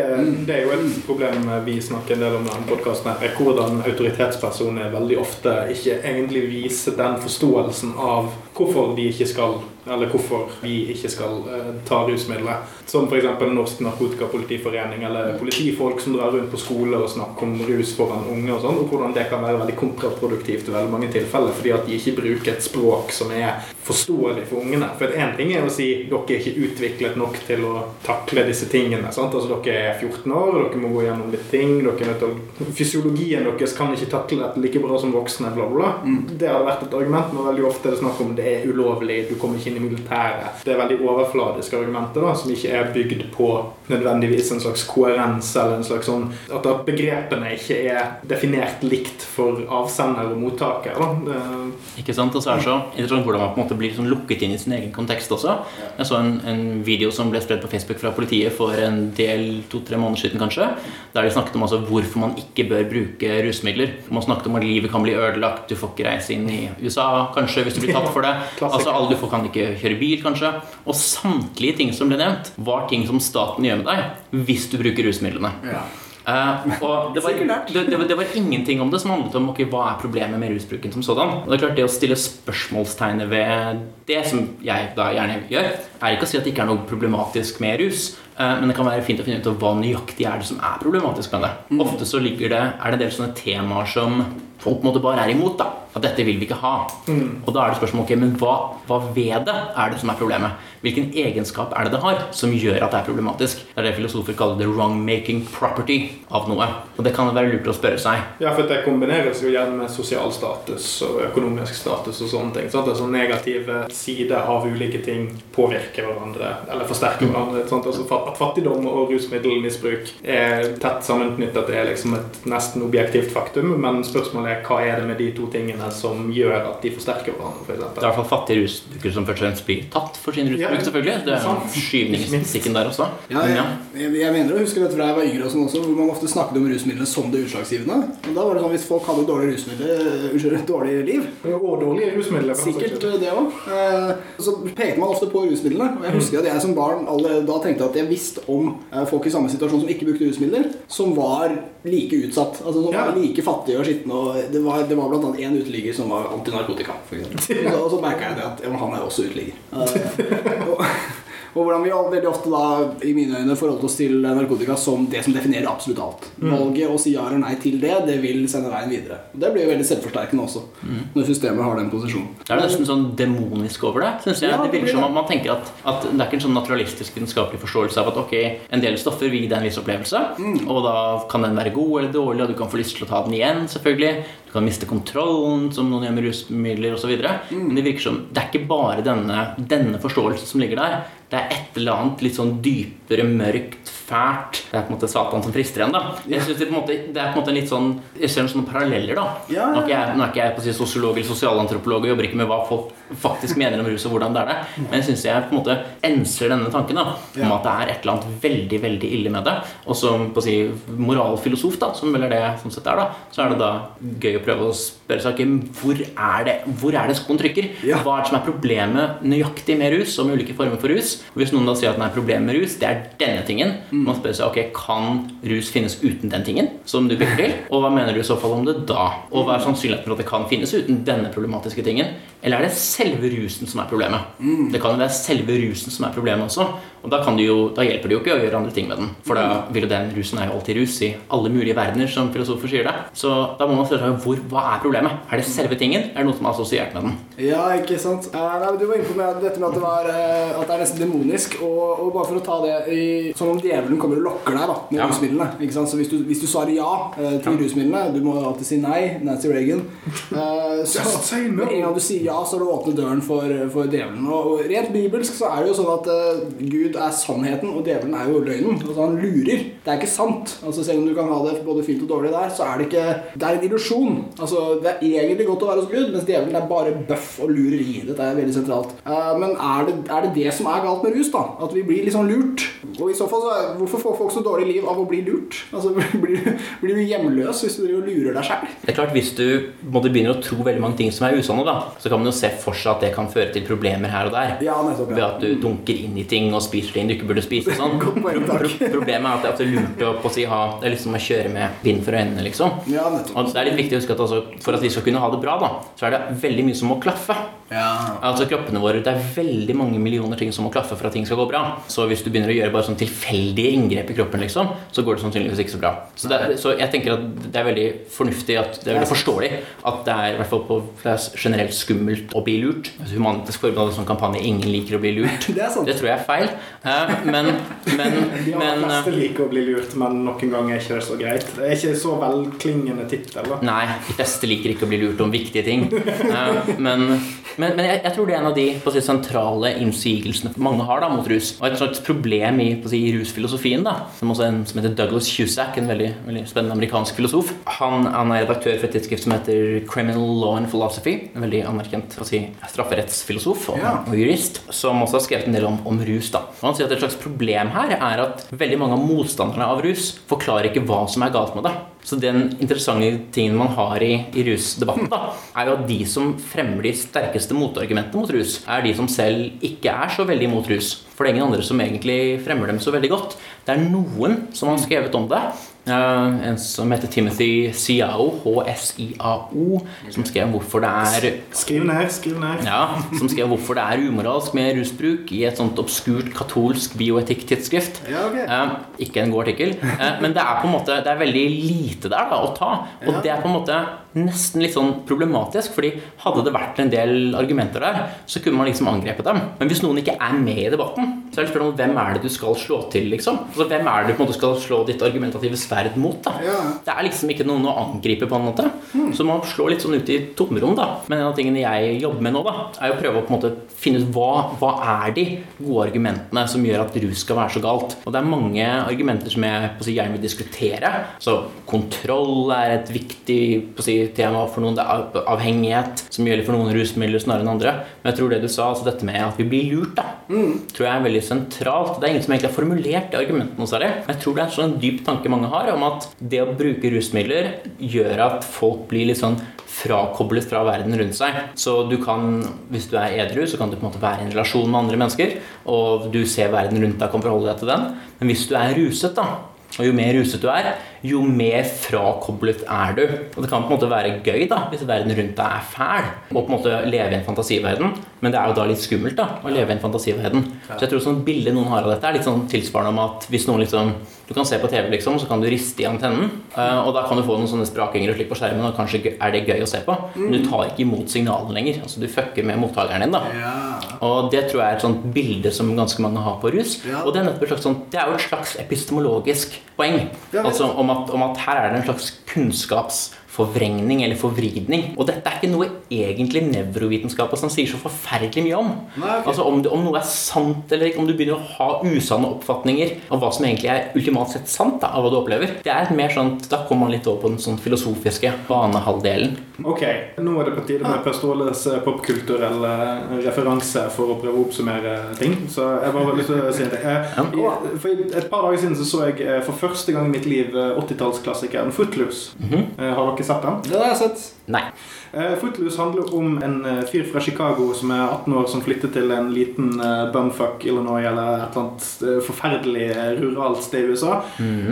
det er jo et problem vi snakker en del om i denne podkasten, er hvordan autoritetspersoner veldig ofte ikke egentlig viser den forståelsen av hvorfor de ikke skal eller hvorfor vi ikke skal eh, ta rusmidler. Som f.eks. Norsk Narkotikapolitiforening eller politifolk som drar rundt på skole og snakker om rus foran unge, og sånn, og hvordan det kan være veldig kontraproduktivt i veldig mange tilfeller, fordi at de ikke bruker et språk som er forståelig for ungene. For én ting er å si dere er ikke utviklet nok til å takle disse tingene. Sant? Altså Dere er 14 år, dere må gå gjennom litt ting. dere er å... Fysiologien deres kan ikke takle dette like bra som voksne. bla bla, bla. Det har vært et argument, men veldig ofte er det snakk om det er ulovlig, du kommer ikke inn i militæret. Det er veldig overfladiske argumenter da, som ikke er bygd på nødvendigvis en slags koherens eller en slags sånn At begrepene ikke er definert likt for avsender og mottaker. Da. Det, Ikke sant? Og så er det så interessant hvordan man på en måte blir sånn lukket inn i sin egen kontekst også. Jeg så en, en video som ble spredd på Facebook fra politiet for en del to-tre måneder siden kanskje, der de snakket om altså hvorfor man ikke bør bruke rusmidler. Man snakket om at livet kan bli ødelagt, du får ikke reise inn i USA kanskje hvis du blir tatt for det. Altså alle Du får- kan ikke ikke kjøre bil, kanskje. Og samtlige ting som ble nevnt, var ting som staten gjør med deg hvis du bruker rusmidlene. Ja. Uh, og det var, det, det, var, det var ingenting om det som handlet om okay, hva er problemet med rusbruken som sådan. Og det er klart det å stille spørsmålstegnet ved det, som jeg da gjerne gjør, er ikke å si at det ikke er noe problematisk med rus, eh, men det kan være fint å finne ut av hva nøyaktig er det som er problematisk med det. Mm. Ofte så ligger det, er det en del sånne temaer som folk på en måte bare er imot. da At dette vil vi ikke ha. Mm. Og da er det spørsmål ok, men hva, hva ved det er det som er problemet? Hvilken egenskap er det det har som gjør at det er problematisk? Det er det filosofer kaller the wrong-making property av noe. Og det kan være lurt å spørre seg. Ja, for det kombineres jo gjerne med sosial status og økonomisk status og sånne ting. Sant? Altså negative sider av ulike ting påvirker hverandre eller forsterker hverandre. Sant? Altså at fattigdom og rusmiddelmisbruk er tett sammenknyttet det er liksom et nesten objektivt faktum, men spørsmålet er hva er det med de to tingene som gjør at de forsterker hverandre, Det er i hvert fall fattige rusbrukere som først og fremst blir tatt for sin rusbruk, Ja, selvfølgelig. Det er jo skyvningsstatistikken der også. Ja, jeg, jeg, jeg mener å huske dette fra jeg var yngre, og sånn også, hvor man ofte snakket om rusmidlene som det utslagsgivende. Og da var det sånn Hvis folk hadde dårlige rusmidler, unnskyld, dårlig liv Og dårlige rusmidler. for Sikkert det òg. Så pekte man ofte på rusmidlene. Og jeg husker at jeg som barn allerede da tenkte at jeg visste om eh, folk i samme situasjon som ikke brukte rusmidler, som var like utsatt. Altså som Ja. var like fattige og skitne. Og det var, det var bl.a. én uteligger som var antinarkotika. <laughs> Og så, merka jeg det at han er også uteligger. <laughs> Og, hvordan vi veldig ofte da, i mine øyne, forholdt oss til narkotika som det som definerer absolutt alt. Valget å si ja eller nei til det, det vil sende veien videre. Og Det blir jo veldig selvforsterkende også, når systemet har den posisjonen. Det er nesten sånn demonisk over det. Synes jeg. Ja, det virker blir som at Man tenker at, at det er ikke en sånn naturalistisk vitenskapelig forståelse av at ok, en del stoffer vil gi deg en viss opplevelse, og da kan den være god eller dårlig, og du kan få lyst til å ta den igjen, selvfølgelig. Du kan miste kontrollen, som noen gjør med rusmidler osv. Men det virker som det er ikke bare denne, denne forståelsen som ligger der. Det er et eller annet litt sånn dypere, mørkt, fælt. Det er på en måte Satan som frister igjen, da. Jeg synes det, på en måte, det er på en måte litt sånn Jeg ser noen sånne paralleller, da. Nå er ikke jeg, nå er ikke jeg på å si sosiolog eller sosialantropolog og jobber ikke med hva folk faktisk mener om rus og hvordan det er det, men jeg syns jeg på en måte enser denne tanken da, om Ja. at det er et eller annet veldig veldig ille med det. Og som på å si moralfilosof, da, som vel er det sånn sett er, da, så er det da gøy å prøve å spørre seg hvor er det hvor er det skoen trykker? Ja. Hva er det som er problemet nøyaktig med rus og med ulike former for rus? Og hvis noen da sier at det er problemet med rus, det er denne tingen, man spør seg ok, kan rus finnes uten den tingen som du peker til? Og hva mener du i så fall om det da? Og hva er sannsynligheten for at det kan finnes uten denne problematiske tingen? Eller er det selve rusen som er problemet? Det kan jo være selve rusen som er problemet også. Og da, kan det jo, da hjelper det jo ikke å gjøre andre ting med den. For da vil jo den rusen er jo alltid rus i alle mulige verdener, som filosofer sier det. Så da må man spørre seg hvor, hva er problemet? Er det selve tingen? Er det noe som er assosiert med den? Ja, ikke sant. Eh, nei, du var inne på med dette med at det, var, eh, at det er nesten demonisk. Og, og bare for å ta det i, Som om djevelen kommer og lokker deg da med Ja. rusmidlene. Ikke sant? Så hvis du, hvis du svarer ja eh, til rusmidlene Du må alltid si nei. Nancy Reagan. Eh, <laughs> så, Just say no. En gang du sier ja, så har du åpnet døren for, for djevelen. Og, rent bibelsk så er det jo sånn at uh, Gud er sannheten, og djevelen er jo løgnen. Altså Han lurer. Det er ikke sant. Altså Selv om du kan ha det både fint og dårlig der, så er det ikke Det er en illusjon. Altså Det er egentlig godt å være hos Gud, mens djevelen er bare bøff og lureri. Dette er veldig sentralt. Uh, men er det, er det det som er galt med rus, da? At vi blir sånn lurt? Og i så fall, så hvorfor får folk så dårlig liv av å bli lurt? Altså <laughs> Blir, blir du hjemløs hvis du lurer deg sjæl? Det er klart, Hvis du begynner å tro veldig mange ting som er usanne, da, så kan man jo se for seg at det kan føre til problemer her og der. Ja, nettopp. Ved at du dunker inn i ting og spiser ting du ikke burde spise. Sånn. Poeng. Pro- Problemet er at det er lurt å på å si, ha Det er liksom å kjøre med bind for øynene, liksom. Ja. Og det er litt viktig å huske at altså, For at vi skal kunne ha det bra, da, så er det veldig mye som må klaffe. Ja. Altså kroppene våre, Det er veldig mange millioner ting som må klaffe for at ting skal gå bra. Så hvis du begynner å gjøre bare sånn tilfeldige inngrep i kroppen, liksom, så går det sannsynligvis ikke så bra. Så, det, så jeg tenker at det er veldig fornuftig at det er veldig forståelig at det er i hvert fall på er generelt skummelt å bli lurt. Altså, Humanitisk Forbund hadde en sånn kampanje 'Ingen liker å bli lurt'. <laughs> Det sant. Det tror jeg er feil. Eh, Men, men, <laughs> De aller men fleste eh, liker å bli lurt, men noen ganger er ikke det så greit. Det er ikke så velklingende tittel. Nei, de fleste liker ikke å bli lurt om viktige ting. Eh, Men, men, men jeg, jeg tror det er en av de si, sentrale innsigelsene mange har da, mot rus. Og et slags problem i, si, i rusfilosofien, da, som også en som heter Douglas Cusack, en veldig, veldig spennende amerikansk filosof. Han, han er redaktør for et tidsskrift som heter Criminal Law and Philosophy. En veldig anerkjent å si, strafferettsfilosof og, Ja. og jurist, som også har skrevet en del om, om rus. da. Og han sier at Et slags problem her er at veldig mange av motstanderne av rus forklarer ikke hva som er galt med det. Så den interessante tingen man har i, i rusdebatten, da, er jo at de som fremmer de sterkeste motargumentene mot rus, er de som selv ikke er så veldig mot rus. For det er ingen andre som egentlig fremmer dem så veldig godt. Det er noen som har skrevet om det, Uh, en som heter Timothy Siao, HSIAO, som skrev hvorfor det er Skriv ned, skriv ned. Ja, som skrev hvorfor det er umoralsk med rusbruk i et sånt obskurt katolsk bioetikk-tidsskrift. Ja, ok. Uh, ikke en god artikkel. Uh, men det er på en måte Det er veldig lite der da å ta. Og Ja. det er på en måte nesten litt sånn problematisk, fordi hadde det vært en del argumenter der, så kunne man liksom angrepet dem. Men hvis noen ikke er med i debatten, så er det spørsmål om hvem er det du skal slå til, liksom? Altså, hvem er det du på en måte skal slå ditt argumentative sverd mot, da? Ja. Det er liksom ikke noen å angripe på en måte. Så man slår litt sånn ut i tomrom, da. Men en av tingene jeg jobber med nå, da, er å prøve å på en måte finne ut hva, hva er de gode argumentene som gjør at rus skal være så galt. Og det er mange argumenter som jeg si, gjerne vil diskutere. Så kontroll er et viktig si, tema for noen. Det er avhengighet, som gjelder for noen rusmidler snarere enn andre. Men jeg tror det du sa, altså dette med at vi blir lurt, da, tror jeg er veldig sentralt. Det er ingen som egentlig har formulert de argumentene noe særlig. Men jeg tror det er en sånn dyp tanke mange har om at det å bruke rusmidler gjør at folk blir litt sånn frakoblet fra verden rundt seg. Så du kan, hvis du er edru, så kan du på en måte være i en relasjon med andre mennesker, og du ser verden rundt deg og kan forholde deg til den. Men hvis du er ruset, da, og jo mer ruset du er, jo mer frakoblet er du. Og det kan på en måte være gøy da, hvis verden rundt deg er fæl, og på en måte leve i en fantasiverden, men det er jo da litt skummelt da, å leve i en fantasiverden. Så jeg tror sånn bildet noen har av dette er litt sånn tilsvarende om at hvis noen liksom, du kan se på TV liksom, så kan du riste i antennen, eh, og da kan du få noen sånne sprakinger og slik på skjermen, og kanskje er det gøy å se på, men du tar ikke imot signalene lenger, altså du fucker med mottakeren din da. Og det tror jeg er et sånt bilde som ganske mange har på rus. Og det er, et slags sånt, det er jo et slags epistemologisk poeng. Altså om at, om at her er det en slags kunnskapsforvrengning eller forvridning. Og dette er ikke noe egentlig nevrovitenskapen som sier så forferdelig mye om. Nei, okay. Altså om, det- om noe er sant eller ikke, om du begynner å ha usanne oppfatninger av hva som egentlig er ultimat sett sant da, av hva du opplever. Det er mer sånn, Da kommer man litt over på den sånn filosofiske banehalvdelen. Ok, nå er det på tide med Per Ståles eh, popkulturelle referanse for å prøve å oppsummere ting. Så jeg bare har lyst til å si en ting. Eh, For et par dager siden så, så jeg eh, for første gang i mitt liv eh, 80-tallsklassikeren Footloose. Eh, Har dere sett den? Den har jeg sett. Nei. Uh, Footloose handler om en eh, fyr fra Chicago som er 18 år, som flytter til en liten eh, bumfuck Illinois eller et eller annet forferdelig ruralt sted i USA.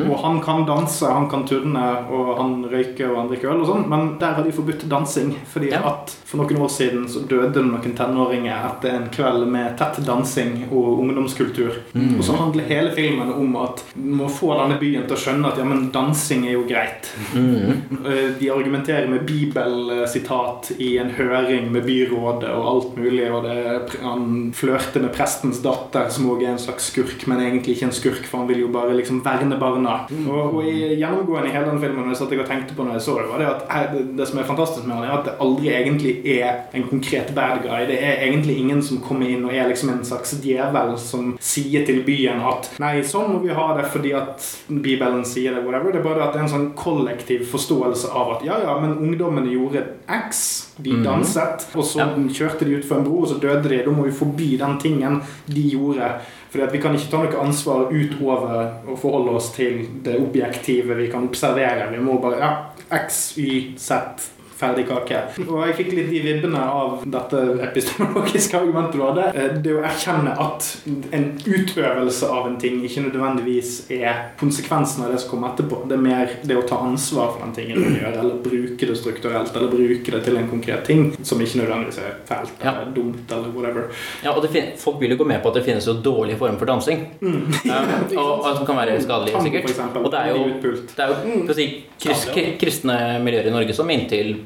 Og han kan danse, han kan turne, og han røyker og han drikker øl og sånn, men der har de forbudt dansing. Fordi Ja. at for noen år siden så døde noen tenåringer etter en kveld med tett dansing og ungdomskultur. Og så handler hele filmen om at du må få denne byen til å skjønne at ja, men dansing er jo greit. Eh, De argumenterer med bibelsitat i en høring med byrådet og alt mulig. Og det, han flørter med prestens datter, som også er en slags skurk, men egentlig ikke en skurk, for han vil jo bare liksom verne barna. Og, og i gjennomgående i hele den filmen, jeg satt jeg og tenkte på når jeg så det, var det at det, det som er fantastisk med han, er at det aldri egentlig er en konkret bad guy. Det er egentlig ingen som kommer inn og er liksom en slags djevel som sier til byen at nei, sånn må vi ha det fordi at Bibelen sier det, whatever. Det er bare at det er en sånn kollektiv forståelse av at ja, ja, men ungdommene gjorde X. De danset, og så Ja. kjørte de utfor en bro, og så døde de. Da må vi forby den tingen de gjorde. Fordi at Vi kan ikke ta noe ansvar utover å forholde oss til det objektive vi kan observere. Vi må bare ja, X, Y, Z. Ferdig kake. Og jeg fikk litt de vibbene av dette epistemologiske argumentet du hadde. Eh, Det å erkjenne at en utøvelse av en ting ikke nødvendigvis er konsekvensen av det som kommer etterpå. Det er mer det å ta ansvar for den tingen man gjør, eller bruke det strukturelt, eller bruke det til en konkret ting som ikke nødvendigvis er fælt Ja. eller dumt, eller whatever. Ja, og Folk vil jo gå med på at det finnes jo dårlige former for dansing. Um, <laughs> og, og som kan være skadelige, sikkert. Og det er jo, det er jo si, krist, kristne miljøer i Norge som inntil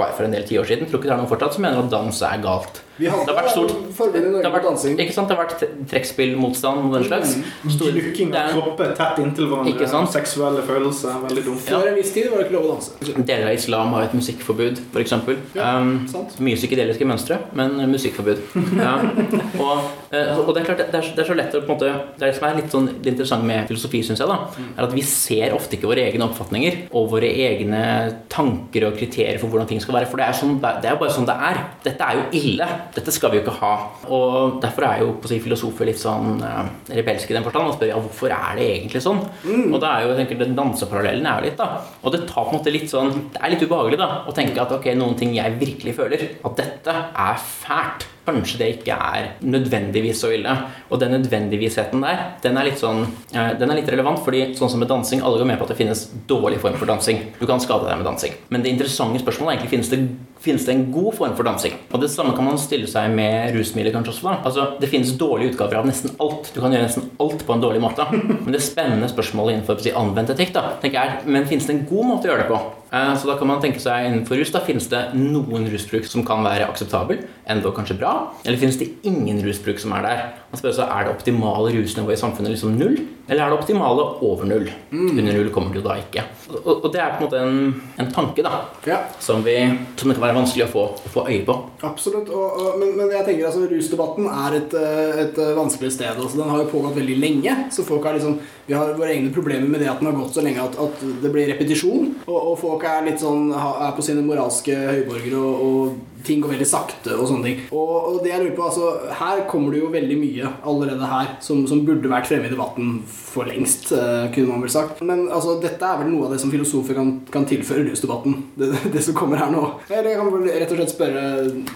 bare for en del tiår siden tror ikke det er noen fortsatt som mener at dans er galt. Vi hadde Det har vært stort. Det har vært, ikke sant? Det har vært trekkspillmotstand og den slags. Stor- Lukking av er- kropper tett inntil hverandre. Seksuelle følelser. Veldig dumt. Før en viss tid var det ikke lov å danse. Deler av islam har et musikkforbud, f.eks. Ja, Um, mye psykedeliske mønstre, men musikkforbud. Ja. <laughs> Og, eh, og det er klart, det er, så- det er så lett å på en måte Det er det som er litt sånn det interessante med filosofi, syns jeg, da, er at vi ser ofte ikke våre egne oppfatninger og våre egne tanker og kriterier for hvordan ting skal være. For det er, sånn, det er jo bare sånn det er. Dette er jo ille. Dette skal vi jo ikke ha. Og derfor er jo på å si, filosofer litt sånn uh, rebelske i den forstand og spør ja, hvorfor er det egentlig sånn. Og da er jo, jeg tenker, den danseparallellen er jo litt, da. Og det tar på en måte litt sånn Det er litt ubehagelig, da, å tenke at ok, noen ting jeg virkelig føler, at dette er fælt. Kanskje det ikke er nødvendigvis så ille. Og den nødvendigvisheten der, den er litt sånn eh, Den er litt relevant, fordi sånn som med dansing, alle går med på at det finnes dårlig form for dansing. Du kan skade deg med dansing. Men det interessante spørsmålet er egentlig finnes det Finnes det en god form for dansing? Og Det samme kan man stille seg med rusmidler kanskje også. da. Altså, Det finnes dårlige utgaver av nesten alt. Du kan gjøre nesten alt på en dårlig måte. <laughs> Men det spennende spørsmålet innenfor si, anvendt etikk da, tenker jeg men finnes det en god måte å gjøre det på? Eh, Så da kan man tenke seg innenfor rus da, Finnes det noen rusbruk som kan være akseptabel, enda kanskje bra? Eller finnes det ingen rusbruk som er der? Man spør seg, Er det optimale rusnivået i samfunnet liksom null? Eller er det optimale over null? Under null kommer det jo da ikke. Og, og det er på en måte en, en tanke da, Ja, som, vi, som det kan være vanskelig å få, få øye på. absolutt. Og, og, men, men jeg tenker altså rusdebatten er et, eh, et eh, vanskelig sted. Altså, den har jo pågått veldig lenge. Så folk har liksom Vi har våre egne problemer med det at den har gått så lenge at, at det blir repetisjon. Og, og folk er litt sånn er på sine moralske høyborger, og, og ting går veldig sakte og sånne ting. Og, og det jeg lurer på, altså Her kommer det jo veldig mye allerede her som, som burde vært fremme i debatten for lengst, uh, kunne man vel sagt. Men altså, dette er vel noe av det som filosofer kan, kan tilføre rusdebatten. Det, <laughs> det som kommer her nå. Eller jeg kan rett og slett spørre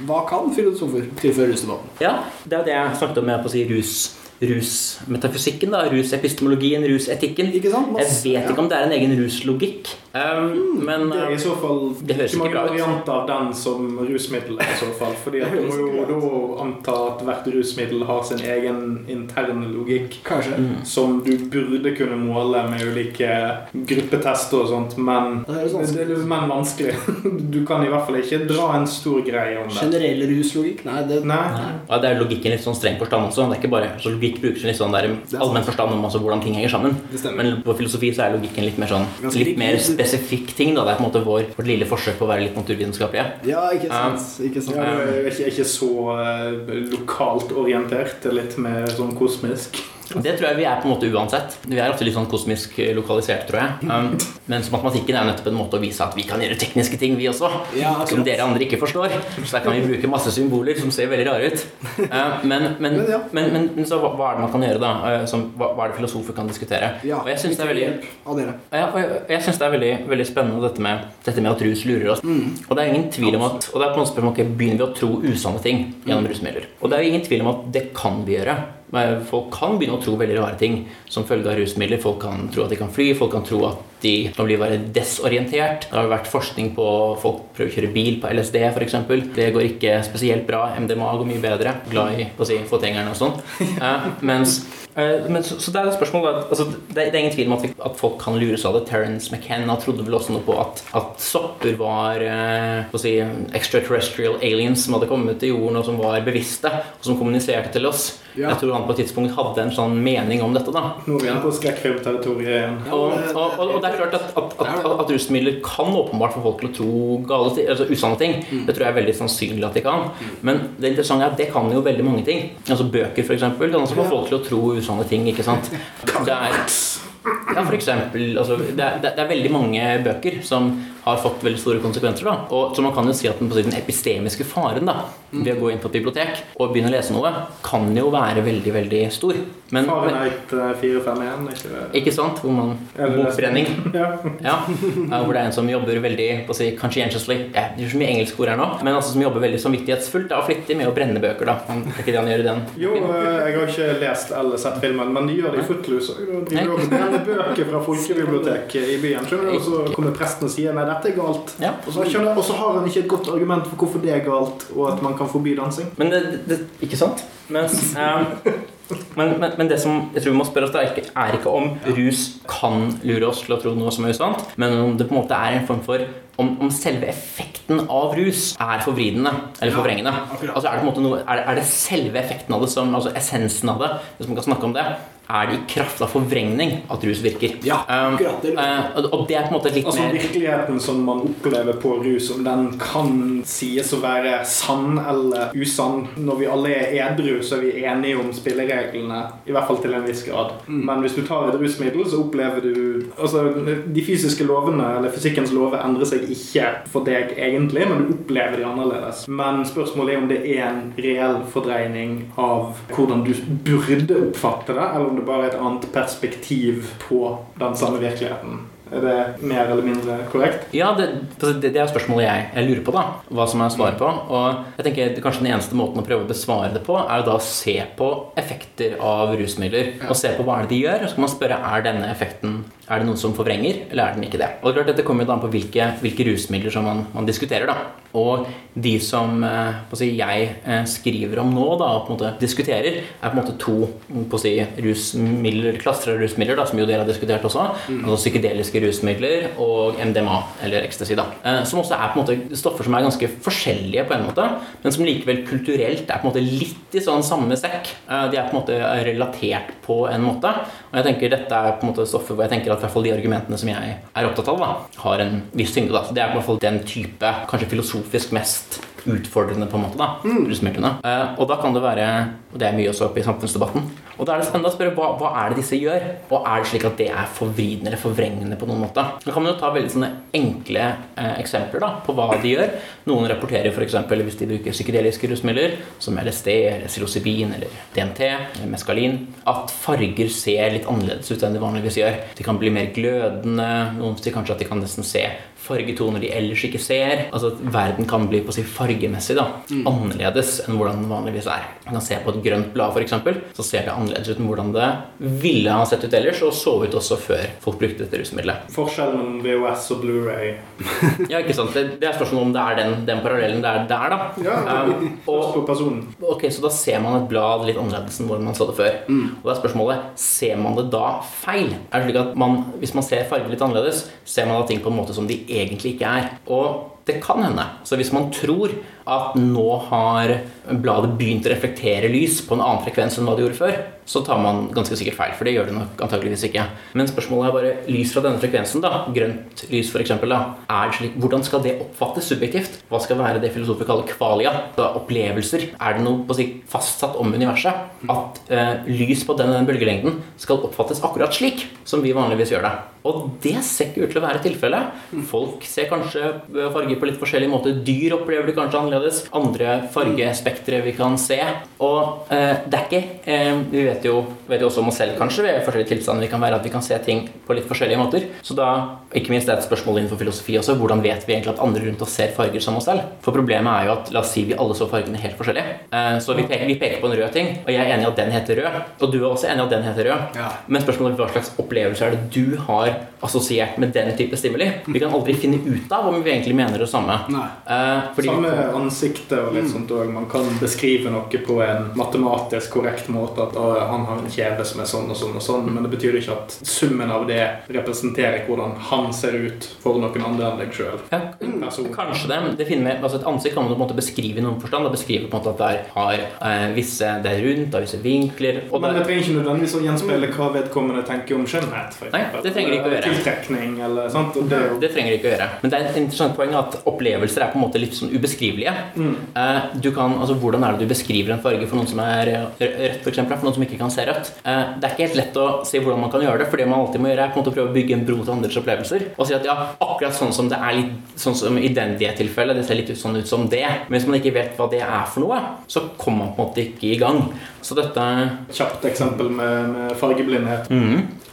hva kan filosofer tilføre rusdebatten? Ja, det er det jeg snakket om med på å si rus rusmetafysikken, da, rusepistemologien, rusetikken. Ikke sant? Jeg vet ikke om det er en egen ruslogikk, um, men Det er i så fall Det høres ikke mange varianter av den som rusmiddel i så fall. Fordi at du <laughs> må jo da anta at hvert rusmiddel har sin egen interne logikk. Kanskje. Mm. Som du burde kunne måle med ulike gruppetester og sånt, men Det det men vanskelig. <laughs> Du kan i hvert fall ikke dra en stor greie om det. Generell ruslogikk? Nei, det Nei. ja, det er logikken i litt sånn streng forstand også. Det er ikke bare, så Logikk brukes i litt sånn allmenn forstand om altså hvordan ting henger sammen. Men på filosofi så er logikken litt mer sånn litt mer mer spesifikk ting. da Det er på en måte vår, vårt lille forsøk på å være litt naturvitenskapelige. Ja, ikke sant. Ikke sant. Ja, er ikke, ikke så uh, lokalt orientert. Er litt mer sånn kosmisk. Det tror jeg vi er på en måte uansett. Vi er ofte litt sånn kosmisk eh, lokalisert, tror jeg. Um, mens matematikken er jo nettopp en måte å vise at vi kan gjøre tekniske ting, vi også. Ja, som dere andre ikke forstår. Så der kan vi bruke masse symboler som ser veldig rare ut. Uh, men, men, Men men, så hva, er det man kan gjøre, da? Uh, som, hva, hva er det filosofer kan diskutere? Ja, og jeg syns det er veldig ja, jeg, jeg synes det er veldig, veldig spennende dette med, dette med at rus lurer oss. Og det er ingen tvil om at Og det er på en måte spørsmål ok, begynner vi å tro usanne ting gjennom rusmidler. Og det er jo ingen tvil om at det kan vi gjøre. Folk kan begynne å tro veldig rare ting som følge av rusmidler. Folk kan tro at de kan fly, folk kan tro at de kan bli være desorientert. Det har vært forskning på folk prøver å kjøre bil på LSD f.eks. Det går ikke spesielt bra. MDMA går mye bedre. Glad i å si, fotgjengerne og sånn. Eh, mens Men så, så det er et spørsmål altså, det, er, det er ingen tvil om at, vi, at folk kan lures av det. Terence McKenna trodde vel også noe på at, at sopper var eh, si, extraterrestrial aliens som hadde kommet til jorden og som var bevisste, og som kommuniserte til oss. Ja. Jeg tror han på et tidspunkt hadde en sånn mening om dette. da Nå er vi på skrekkfilmterritoriet igjen. Og, og, og, og det er klart at, at, at, at rusmidler kan åpenbart få folk til å tro gale altså usanne ting. Mm. Det tror jeg er veldig sannsynlig at de kan. Men det interessante er at det kan jo veldig mange ting. Altså Bøker, f.eks., kan også få folk til å tro usanne ting. ikke sant? Det er, ja, for eksempel, altså, det, er, det er veldig mange bøker som har fått veldig store konsekvenser. da og Så man kan jo si at den, på den epistemiske faren da ved å gå inn på et bibliotek og begynne å lese noe, kan jo være veldig, veldig stor. Men, Fahrenheit eh, 451, ikke det? ikke sant? Hvor man Bokbrenning. <laughs> Ja. Ja, hvor det er en som jobber veldig på å si, conscientiously ja, Det er så mye engelske ord her nå, men altså som jobber veldig samvittighetsfullt da, og flittig med å brenne bøker. da Han- er ikke det han gjør i den. Jo, eh, jeg har ikke lest eller sett filmen, men de gjør det i Footloose òg. De brenner bøker fra folkebiblioteket i byen. Skjønner du? Og så kommer presten og sier nei, dette er galt. Ja, Og så, skjønner, og så har han ikke et godt argument for hvorfor det er galt, og at man kan forby dansing. Men det, det, Ikke sant? Mens, eh, men, men, men det som jeg tror vi må spørre oss, er ikke, er ikke om rus kan lure oss til å tro noe som er usant, men om det på en måte er en form for om, om selve effekten av rus er forvridende eller forvrengende. Altså Er det på en måte noe, er det, er det selve effekten av det som, altså essensen av det, hvis man kan snakke om det, er det i kraft av forvrengning at rus virker. Ja, Um, akkurat det. eh, og- det er på en måte litt Altså mer Virkeligheten som man opplever på rus, om den kan sies å være sann eller usann. Når vi alle er edru, så er vi enige om spillereglene, i hvert fall til en viss grad. Men hvis du tar et rusmiddel, så opplever du Altså, de fysiske lovene, eller fysikkens lover, endrer seg ikke for deg egentlig, men du opplever de annerledes. Men spørsmålet er om det er en reell fordreining av hvordan du burde oppfatte det, eller om det bare er et annet perspektiv på den samme virkeligheten. Er det mer eller mindre korrekt? Ja, det, altså, det, det er spørsmålet jeg, jeg lurer på, da. Hva som er svaret på. Og jeg tenker Kanskje den eneste måten å prøve å besvare det på, er jo da å se på effekter av rusmidler. Og se på hva er det de gjør. Og så kan man spørre er denne effekten er det noen som forvrenger, eller er den ikke det. Og det klart Dette kommer jo an på hvilke, hvilke rusmidler som man, man diskuterer. da. Og de som eh, si, jeg eh, skriver om nå, da, og på en måte diskuterer, er på en måte to på si, rusmidler, klasser av rusmidler, da, som jo dere har diskutert også. Altså psykedeliske rusmidler og MDMA, eller ecstasy. da. Eh, Som også er på en måte stoffer som er ganske forskjellige, på en måte, men som likevel kulturelt er på en måte litt i sånn samme sekk. Eh, De er på en måte relatert på en måte. Og jeg tenker dette er på en måte stoffer hvor jeg tenker at i hvert fall de argumentene som jeg er opptatt av, da, har en viss tyngde. da. Så Det er i hvert fall den type, kanskje filosofisk mest utfordrende på en måte da, rusmidlene. uh, og da kan det være, og det er mye også oppe i samfunnsdebatten, og da er det spennende å spørre hva, hva er det disse gjør? Og er det slik at det er forvridende eller forvrengende på noen måte? Da kan man jo ta veldig sånne enkle uh, eksempler da, på hva de gjør. Noen rapporterer f.eks. hvis de bruker psykedeliske rusmidler, som LSD, eller psilocybin eller DNT, eller meskalin, at farger ser litt annerledes ut enn de vanligvis gjør. De kan bli mer glødende, noen sier kanskje at de kan nesten se fargetoner de ellers ikke ser. Altså at Verden kan bli på å si fargemessig da, annerledes enn hvordan den vanligvis er. Man kan se på et grønt blad, for eksempel, så ser det annerledes ut enn hvordan det ville ha sett ut ellers, og så ut også før folk brukte dette rusmiddelet. Forskjellen mellom VHS og Blu-ray <laughs> Ja, ikke sant? Det, det er spørsmålet om det er den, den parallellen det er der, da. Ja, Um, og, på personen. ok, Så da ser man et blad litt annerledes enn hvordan man så det før. Og da er spørsmålet ser man det da feil. Er det slik at man, Hvis man ser farger litt annerledes, ser man da ting på en måte som de egentlig ikke er. Og det kan hende. Så hvis man tror at nå har bladet begynt å reflektere lys på en annen frekvens enn hva det gjorde før, så tar man ganske sikkert feil, for det gjør det nok antageligvis ikke. Men spørsmålet er bare lys fra denne frekvensen, da, grønt lys f.eks., hvordan skal det oppfattes subjektivt? Hva skal være det filosofer kaller kvalia? Opplevelser. Er det noe på si, fastsatt om universet? At eh, lys på den, den bølgelengden skal oppfattes akkurat slik som vi vanligvis gjør det. Og det ser ikke ut til å være tilfellet. Folk ser kanskje eh, farger på litt forskjellig måte. Dyr opplever det kanskje annerledes. Andre fargespektre vi kan se. Og eh, det er ikke eh, Vi vet jo, vet jo også om oss selv kanskje ved forskjellige tilstander vi kan være at vi kan se ting på litt forskjellige måter. Så da, ikke minst det er et spørsmål innenfor filosofi også, hvordan vet vi egentlig at andre rundt oss ser farger som oss selv? For problemet er jo at la oss si vi alle så fargene helt forskjellig. Eh, så vi peker, vi peker på en rød ting, og jeg er enig i at den heter rød. Og du er også enig i at den heter rød. Ja. Men spørsmålet er hva slags opplevelse er det du har assosiert med den type stimuli? Vi kan aldri finne ut av om vi egentlig mener det samme. Nei. Eh, fordi Samme ansiktet og litt sånt òg. Man kan beskrive noe på en matematisk korrekt måte. At å, han har en kjeve som er sånn og sånn og sånn, men det betyr ikke at summen av det representerer hvordan han ser ut for noen andre enn deg sjøl. ja, Kanskje det. det finner altså Et ansikt kan man på en måte beskrive i noen forstand. Det beskriver på en måte at det har eh, visse Det er rundt, det har visse vinkler. Men det det, trenger ikke nødvendigvis å gjenspeile hva vedkommende tenker om skjønnhet. For Nei, det trenger de ikke å gjøre. Tiltrekning eller sant. Det det trenger de ikke å gjøre. Men det er et interessant poeng at opplevelser er på en måte litt sånn ubeskrivelige. Eh, du kan, altså Hvordan er det du beskriver en farge for noen som er rødt, for eksempel, for noen som ikke kan se rødt? Eh, det er ikke helt lett å si hvordan man kan gjøre det, for det man alltid må gjøre, er på en måte å prøve å bygge en bro til andres opplevelser. Og si at ja, akkurat sånn som det er litt sånn som i den det tilfellet, det ser litt ut sånn ut som det. Men hvis man ikke vet hva det er for noe, så kommer man på en måte ikke i gang. Så dette kjapt eksempel med, med fargeblindhet.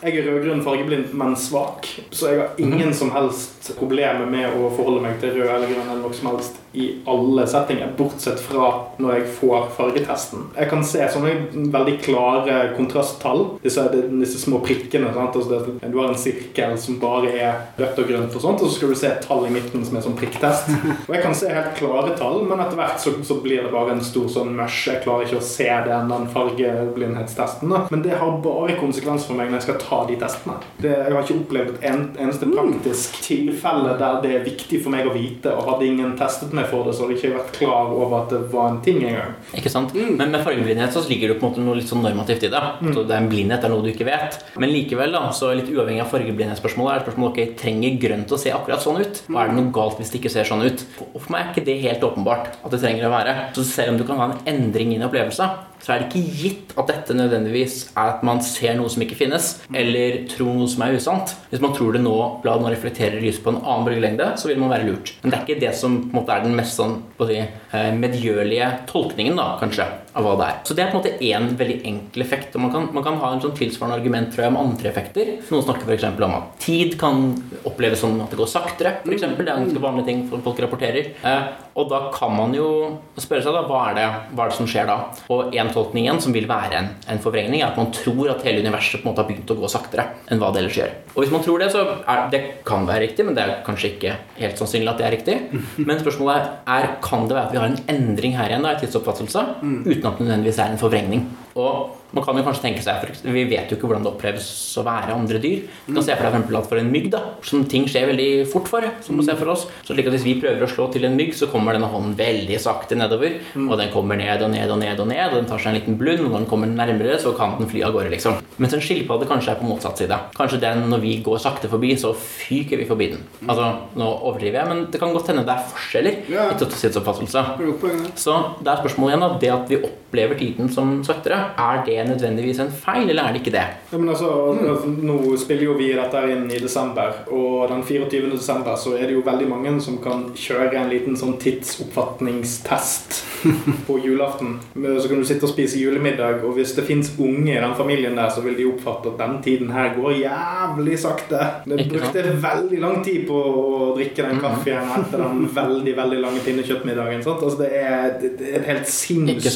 Jeg er rød-grønn fargeblind, men svak. Så jeg har ingen som helst problemer med å forholde meg til rød eller grønn eller noe som helst i alle settinger, bortsett fra når jeg får fargetesten. Jeg kan se sånne veldig klare kontrasttall. Disse, disse små prikkene. Altså det, du har en sirkel som bare er rødt og grønt, og sånt, og så skal du se et tall i midten som er sånn prikktest. <laughs> Og jeg kan se helt klare tall, men etter hvert så, så blir det bare en stor sånn mush. Jeg klarer ikke å se den, den fargeblindhetstesten. Da. Men det har bare konsekvens for meg når jeg skal ta de testene. Det, jeg har ikke opplevd et en, eneste praktisk tilfelle der det er viktig for meg å vite, og hadde ingen testet meg for det, så hadde jeg ikke vært klar over at det var en ting engang. Ikke sant? Men med fargeblindhet så ligger det på en måte noe litt sånn normativt i det. Så det er en blindhet, det er noe du ikke vet. Men likevel, da, så litt uavhengig av fargeblindhetsspørsmålet, er spørsmålet ok, trenger grønt å se akkurat sånn ut? Og er det noe galt hvis det ikke ser sånn ut? For meg er ikke det helt åpenbart at det trenger å være. Så selv om du kan ha en endring i en opplevelse, så er det ikke gitt at dette nødvendigvis er at man ser noe som ikke finnes, eller tror noe som er usant. Hvis man tror det nå, la det nå reflektere lyset på en annen bølgelengde, så vil man være lurt. Men det er ikke det som på en måte er den mest sånn, på å si, medgjørlige tolkningen, da, kanskje, av hva det er. Så det er på en måte én veldig enkel effekt. Og man kan, man kan ha en sånn tilsvarende argument tror jeg, om andre effekter. Noen snakker f.eks. om at tid kan oppleves som at det går saktere. For eksempel. det er en ganske vanlig ting folk rapporterer. Eh, og da kan man jo spørre seg da, hva er det, hva er det som skjer da? Og en tolkning igjen som vil være en, en forvrengning, er at man tror at hele universet på en måte har begynt å gå saktere enn hva det ellers gjør. Og hvis man tror det, så er det kan være riktig, men det er kanskje ikke helt sannsynlig at det er riktig. Men spørsmålet er kan det være at vi har en endring her igjen da, i tidsoppfattelse, uten at det nødvendigvis er en forvrengning. Og man kan jo kanskje tenke seg, for Vi vet jo ikke hvordan det oppleves å være andre dyr. Du kan se for deg for at for en mygg, da, som ting skjer veldig fort for, som man ser for oss, så slik at hvis vi prøver å slå til en mygg, så kommer denne hånden veldig sakte nedover. Og den kommer ned og ned og ned og ned, og den tar seg en liten blund, og når den kommer nærmere, så kan den fly av gårde, liksom. Mens en skilpadde kanskje er på motsatt side. Kanskje den, når vi går sakte forbi, så fyker vi forbi den. Altså, nå overdriver jeg, men det kan godt hende det er forskjeller Ja. i poenget. Så det er spørsmålet igjen da, det at vi opplever tiden som saktere, er det nødvendigvis en feil, eller er det ikke det? Ja, men altså, mm. Nå spiller jo vi dette inn i desember, og den 24. desember så er det jo veldig mange som kan kjøre en liten sånn tidsoppfatningstest <laughs> på julaften. Så kan du sitte og spise julemiddag, og hvis det fins unge i den familien der, så vil de oppfatte at den tiden her går jævlig sakte. Det brukte veldig lang tid på å drikke den kaffen etter den veldig veldig lange pinnekjøttmiddagen. Sant? Altså, det, er, det er helt Ikke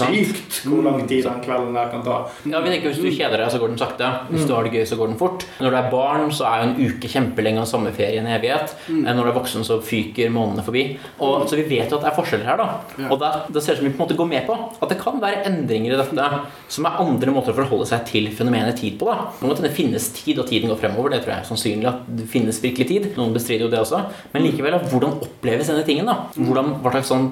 sant? hvor lang tid den kvelden der kan ta. Ja, vi tenker Hvis du kjeder deg, så går den sakte. Hvis du har det gøy, så går den fort. Når du er barn, så er jo en uke kjempelenge og sommerferie en evighet. Eh, Når du er voksen, så fyker månedene forbi. Og, så vi vet jo at det er forskjeller her. da Og det, ser ut som vi på en måte går med på at det kan være endringer i dette som er andre måter å forholde seg til fenomenet tid på. da Nå må det finnes tid, og tiden går fremover. Det tror jeg er sannsynlig at det finnes virkelig tid. Noen bestrider jo det også. Men likevel, hvordan oppleves denne tingen? da hvordan, Hva slags sånn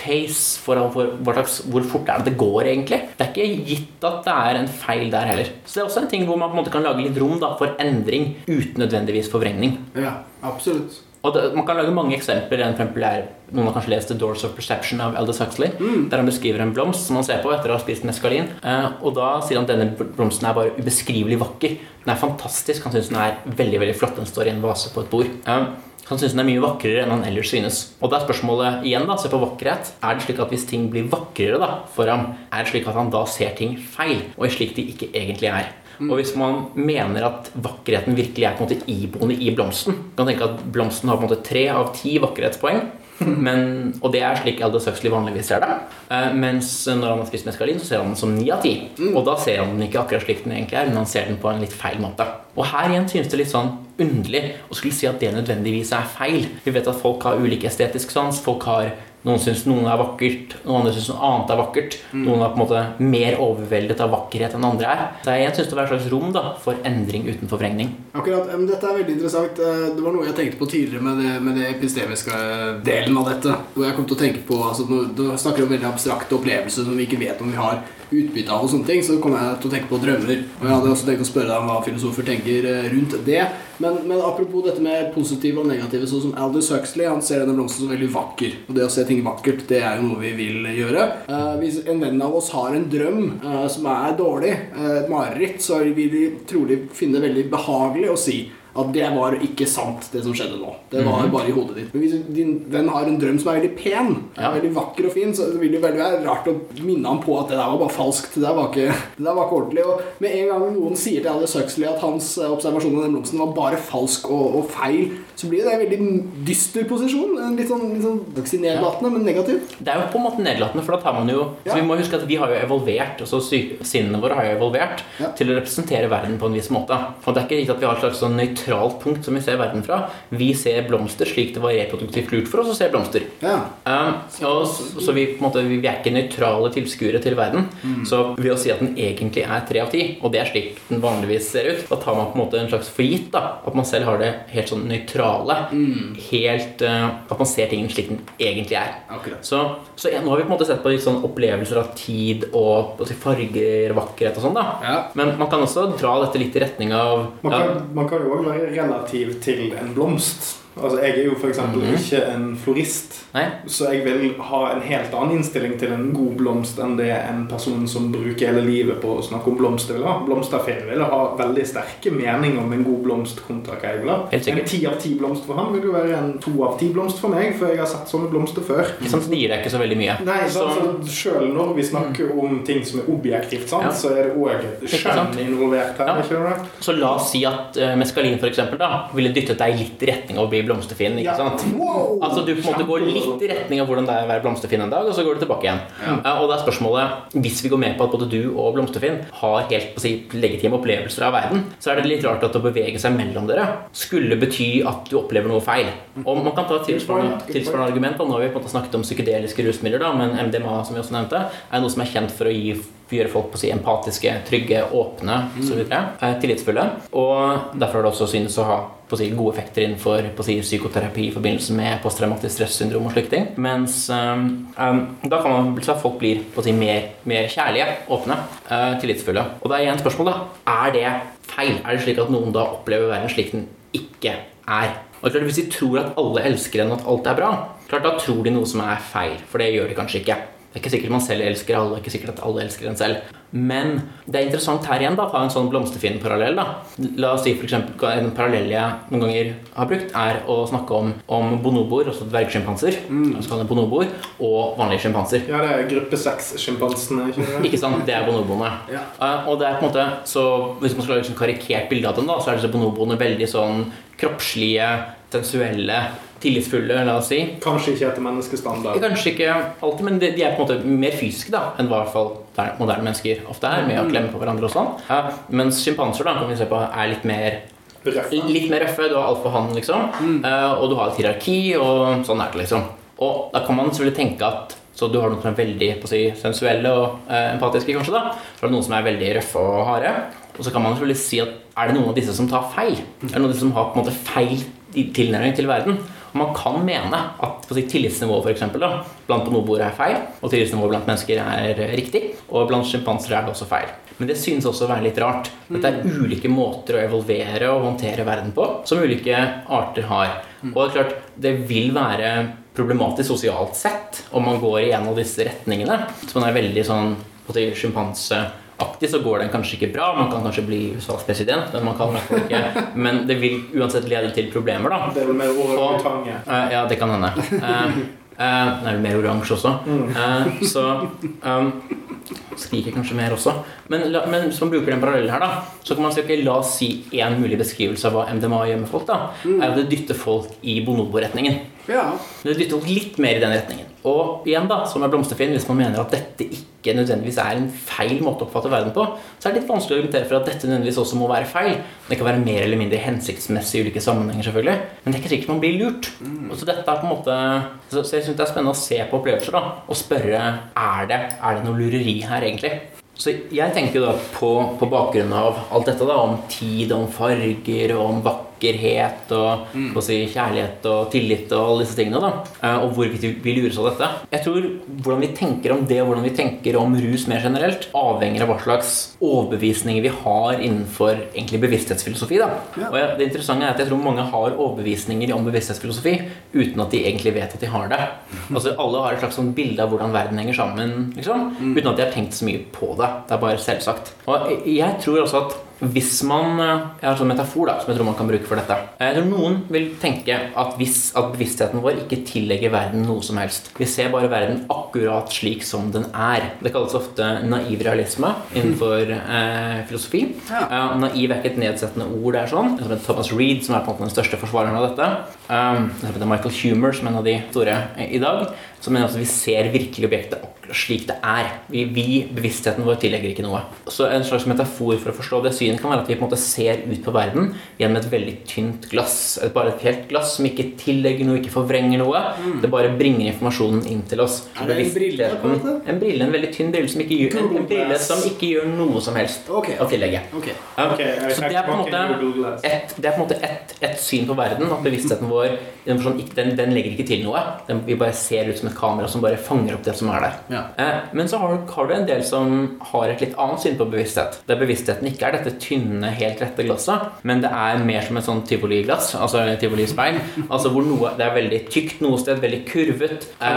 tidspace for, for slags, Hvor fort er det det går, egentlig? Det er ikke gitt at det er en feil der heller. Så det er også en ting hvor man på en måte kan lage litt rom da, for endring uten nødvendigvis forvrengning. Ja, absolutt. Og det, Man kan lage mange eksempler. En eksempel er, noen har kanskje lest The Doors of Perception av Aldous Huxley. Der han beskriver en blomst som han ser på etter å ha spist meskalin. Eh, og da sier han at denne blomsten er bare ubeskrivelig vakker. Den er fantastisk. Han syns den er veldig veldig flott. Den står i en vase på et bord. Eh, han synes den er mye vakrere enn han ellers synes. Og da er spørsmålet igjen, da, se på vakkerhet. Er det slik at hvis ting blir vakrere da, for ham, er det slik at han da ser ting feil, og slik de ikke egentlig er? Og hvis man mener at vakkerheten virkelig er på en måte iboende i blomsten kan tenke at Blomsten har på en måte tre av ti vakkerhetspoeng. <laughs> Men, og det er slik Aldous Huxley vanligvis ser det. Eh, mens når han har spist meskalin, så ser han den som ni av ti. Og da ser han den ikke akkurat slik den egentlig er, men han ser den på en litt feil måte. Og her igjen synes det litt sånn underlig å skulle si at det nødvendigvis er feil. Vi vet at folk har ulik estetisk sans. Folk har noen syns noen er vakkert, noen andre syns noe annet er vakkert. Noen er på en måte mer overveldet av vakkerhet enn andre er. Så jeg synes det var et slags rom da, for endring uten forvrengning. Akkurat, men Dette er veldig interessant. Eh, Det var noe jeg tenkte på tidligere med det, med det epistemiske delen av dette. Hvor jeg kom til å tenke på, altså Du snakker om veldig abstrakte opplevelser som vi ikke vet om vi har utbytte av. og sånne ting, Så kom jeg til å tenke på drømmer. Og jeg hadde også tenkt å spørre deg om hva filosofer tenker eh, rundt det. Men, men apropos dette med positive og negative, sånn som Aldous Huxley han ser denne blomsten som veldig vakker. Og det å se ting vakkert, det er jo noe vi vil gjøre. Eh, hvis en venn av oss har en drøm eh, som er dårlig, eh, et mareritt, så vil vi trolig finne det veldig behagelig å si at det var ikke sant, det som skjedde nå. Det var bare i hodet ditt. Men hvis din venn har en drøm som er veldig pen, er Ja. veldig vakker og fin, så vil det være rart å minne ham på at det der var bare falskt. Det der var ikke, det der var ikke ordentlig. Og med en gang noen sier til Alice Huxley at hans eh, observasjon av den blomsten var bare falsk og, og feil, så blir det en veldig dyster posisjon. En litt sånn, litt sånn nedlatende, men negativ. Det er jo på en måte nedlatende, for da tar man jo Ja. Så Vi må huske at vi har jo evolvert, altså sinnene våre har jo evolvert Ja. til å representere verden på en viss måte. Og det er ikke riktig at vi har et slags sånn nøytralt punkt som vi ser verden fra. Vi ser blomster slik det var reproduktivt lurt for oss å se blomster. Ja. Um, og, så så vi, måte, vi er ikke nøytrale tilskuere til verden. Så ved å si at den egentlig er tre av ti, og det er slik den vanligvis ser ut, da tar man på en måte en slags for gitt da, at man selv har det helt sånn nøytrale. Helt, uh, at man ser tingene slik den egentlig er. Akkurat. Så, så ja, nå har vi på en måte sett på litt sånn opplevelser av tid og si, farger, vakkerhet og sånn. da Ja. Men man kan også dra dette litt i retning av Man kan, man kan jo òg være relativ til en blomst. Altså, Jeg er jo f.eks. eksempel ikke en florist, Nei? så jeg vil ha en helt annen innstilling til en god blomst enn det en person som bruker hele livet på å snakke om blomster, vil ha. Blomsterfinn vil ha veldig sterke meninger om en god blomst kontra hva jeg vil ha. En ti av ti blomst for ham vil jo være en to av ti blomst for meg, for jeg har sett sånne blomster før. Ikke sant, så det gir deg ikke så veldig mye. Nei, så, Så- altså, Selv når vi snakker om ting som er objektivt sant, Ja. så er det òg et skjønn involvert her. Ja. ikke det? Så la oss si at uh, meskalin eksempel, ville dyttet deg litt i retning av å bli blomsterfinn. ikke sant? Wow! Altså Du på en måte går litt i retning av hvordan det er å være blomsterfinn en dag, og så går du tilbake igjen. Ja. Og da er spørsmålet Hvis vi går med på at både du og blomsterfinn har helt på å si, legitime opplevelser av verden, så er det litt rart at å bevege seg mellom dere skulle bety at du opplever noe feil. Og man kan ta et tilsvarende, tilsvarende argument. Da. Nå har vi på en måte snakket om psykedeliske rusmidler, da, men MDMA som vi også nevnte, er noe som er kjent for å gi gjøre folk på å si empatiske, trygge, åpne osv. videre, tillitsfulle. Og derfor har det også synes å ha si, gode effekter innenfor på å si, psykoterapi i forbindelse med posttraumatisk stressyndrom og slike ting. Mens um, da kan man så at folk blir på å si, mer, mer kjærlige, åpne, uh, tillitsfulle. Og da er igjen spørsmålet da, er det feil? Er det slik at noen da opplever verden slik den ikke er? Og klart, Hvis de tror at alle elsker en, og at alt er bra, klart da tror de noe som er feil. For det gjør de kanskje ikke. Det er ikke sikkert man selv elsker alle, det er ikke sikkert at alle elsker en selv. Men det er interessant her igjen da, å ha en sånn blomsterfinn-parallell. da. La oss si for eksempel, En parallell jeg noen ganger har brukt, er å snakke om, om bonoboer, altså dvergsjimpanser, mm. bonoboer, og vanlige sjimpanser. Ja, det er gruppe seks-sjimpansene. ikke? Ikke sant? Det er bonoboene. Ja. Og det er på en måte, så Hvis man skal lage et sånn karikert bilde av dem, da, så er disse bonoboene veldig sånn kroppslige, sensuelle, tillitsfulle, la oss si. Kanskje ikke etter menneskestandard. Kanskje ikke alltid, men de, de er på en måte mer fysiske da, enn hva i hvert fall moderne mennesker ofte er, med å klemme på hverandre og sånn. Ja, mens sjimpanser da, kan vi se på, er litt mer, røffe. litt mer røffe. Du har alfahann, liksom, eh, og du har et hierarki, og sånn er det, liksom. Og da kan man selvfølgelig tenke at så du har noen som er veldig på å si, sensuelle og eh, empatiske, kanskje. da Så er det noen som er veldig røffe og harde. Og så kan man selvfølgelig si at er det noen av disse som tar feil? Er det noen av disse som har på en måte feil tilnærming til verden? Man kan mene at på sitt tillitsnivå for eksempel, da, blant bonoboer er feil, og tillitsnivået blant mennesker er riktig, og blant sjimpanser er det også feil. Men det synes også å være litt rart. Dette er ulike måter å evolvere og håndtere verden på, som ulike arter har. Og det er klart, det vil være problematisk sosialt sett om man går i en av disse retningene. Så man er veldig sånn på å sjimpanseaktig, så går den kanskje ikke bra. Man kan kanskje bli USAs president, men man kan ikke <laughs> Men det vil uansett lede til problemer, da. Det er vel mer orangutange. Eh, ja, det kan hende. Uh, det er vel mer oransje også. Uh, så um, skriker kanskje mer også. Men, la, men hvis man bruker den parallellen her, da, så kan man si ok, la oss si én mulig beskrivelse av hva MDMA gjør med folk. da, er at det dytter folk i bonobo-retningen. Ja. Det dytter folk litt mer i den retningen. Og igjen, da, som er blomsterfin, hvis man mener at dette ikke nødvendigvis er en feil måte å oppfatte verden på, så er det litt vanskelig å argumentere for at dette nødvendigvis også må være feil. Det kan være mer eller mindre hensiktsmessig i ulike sammenhenger, selvfølgelig, men det er ikke sikkert man blir lurt. Og så dette er på en måte Så, så jeg syns det er spennende å se på opplevelser da, og spørre er det, er det noe lureri her, egentlig. Så jeg tenker da på, på bakgrunn av alt dette da, om tid, om farger, og om vakkerhet, og mm. si, kjærlighet og tillit og alle disse tingene, da, eh, og hvorvidt vi- lurer lures av dette. Jeg tror hvordan vi tenker om det, og hvordan vi tenker om rus mer generelt, avhenger av hva slags overbevisninger vi har innenfor egentlig bevissthetsfilosofi. da. Ja. Og jeg, det interessante er at jeg tror mange har overbevisninger om bevissthetsfilosofi uten at de egentlig vet at de har det. Altså Alle har et slags sånn bilde av hvordan verden henger sammen, liksom, uten at de har tenkt så mye på det. Det er bare selvsagt. Og jeg tror også at hvis man eh, Jeg har en sånn metafor da, som jeg tror man kan bruke for dette. Jeg tror Noen vil tenke at hvis at bevisstheten vår ikke tillegger verden noe som helst. Vi ser bare verden akkurat slik som den er. Det kalles ofte naiv realisme innenfor eh, filosofi. Ja. Eh, naiv er ikke et nedsettende ord. det er sånn Thomas Reed, som er på en måte den største forsvareren av dette. Um, det heter Michael Humer, som er en av de store eh, i dag. Som mener at vi ser virkelig objektet slik det er. Vi, vi, bevisstheten vår, tillegger ikke noe. Så En slags metafor for å forstå det synet kan være at vi på en måte ser ut på verden gjennom et veldig tynt glass. Et, bare et helt glass som ikke tillegger noe, ikke forvrenger noe. Det bare bringer informasjonen inn til oss. Mm. Er det en brille, på en måte? En brille, en veldig tynn brille som ikke gjør, en, en brille som ikke gjør noe som helst okay. å tillegge. Okay. Okay. Ok, så det er på en måte et, det er på en måte et, et syn på verden. At bevisstheten vår den, den, den legger ikke til noe. Den, vi bare ser ut som et kamera som bare fanger opp det som er der. Ja. Eh, men så har, har du en del som har et litt annet syn på bevissthet. Der bevisstheten ikke er dette tynne, helt rette glasset, men det er mer som et sånn tivoliglass. Altså tivolispeil. Altså hvor noe Det er veldig tykt noe sted, veldig kurvet. Eh.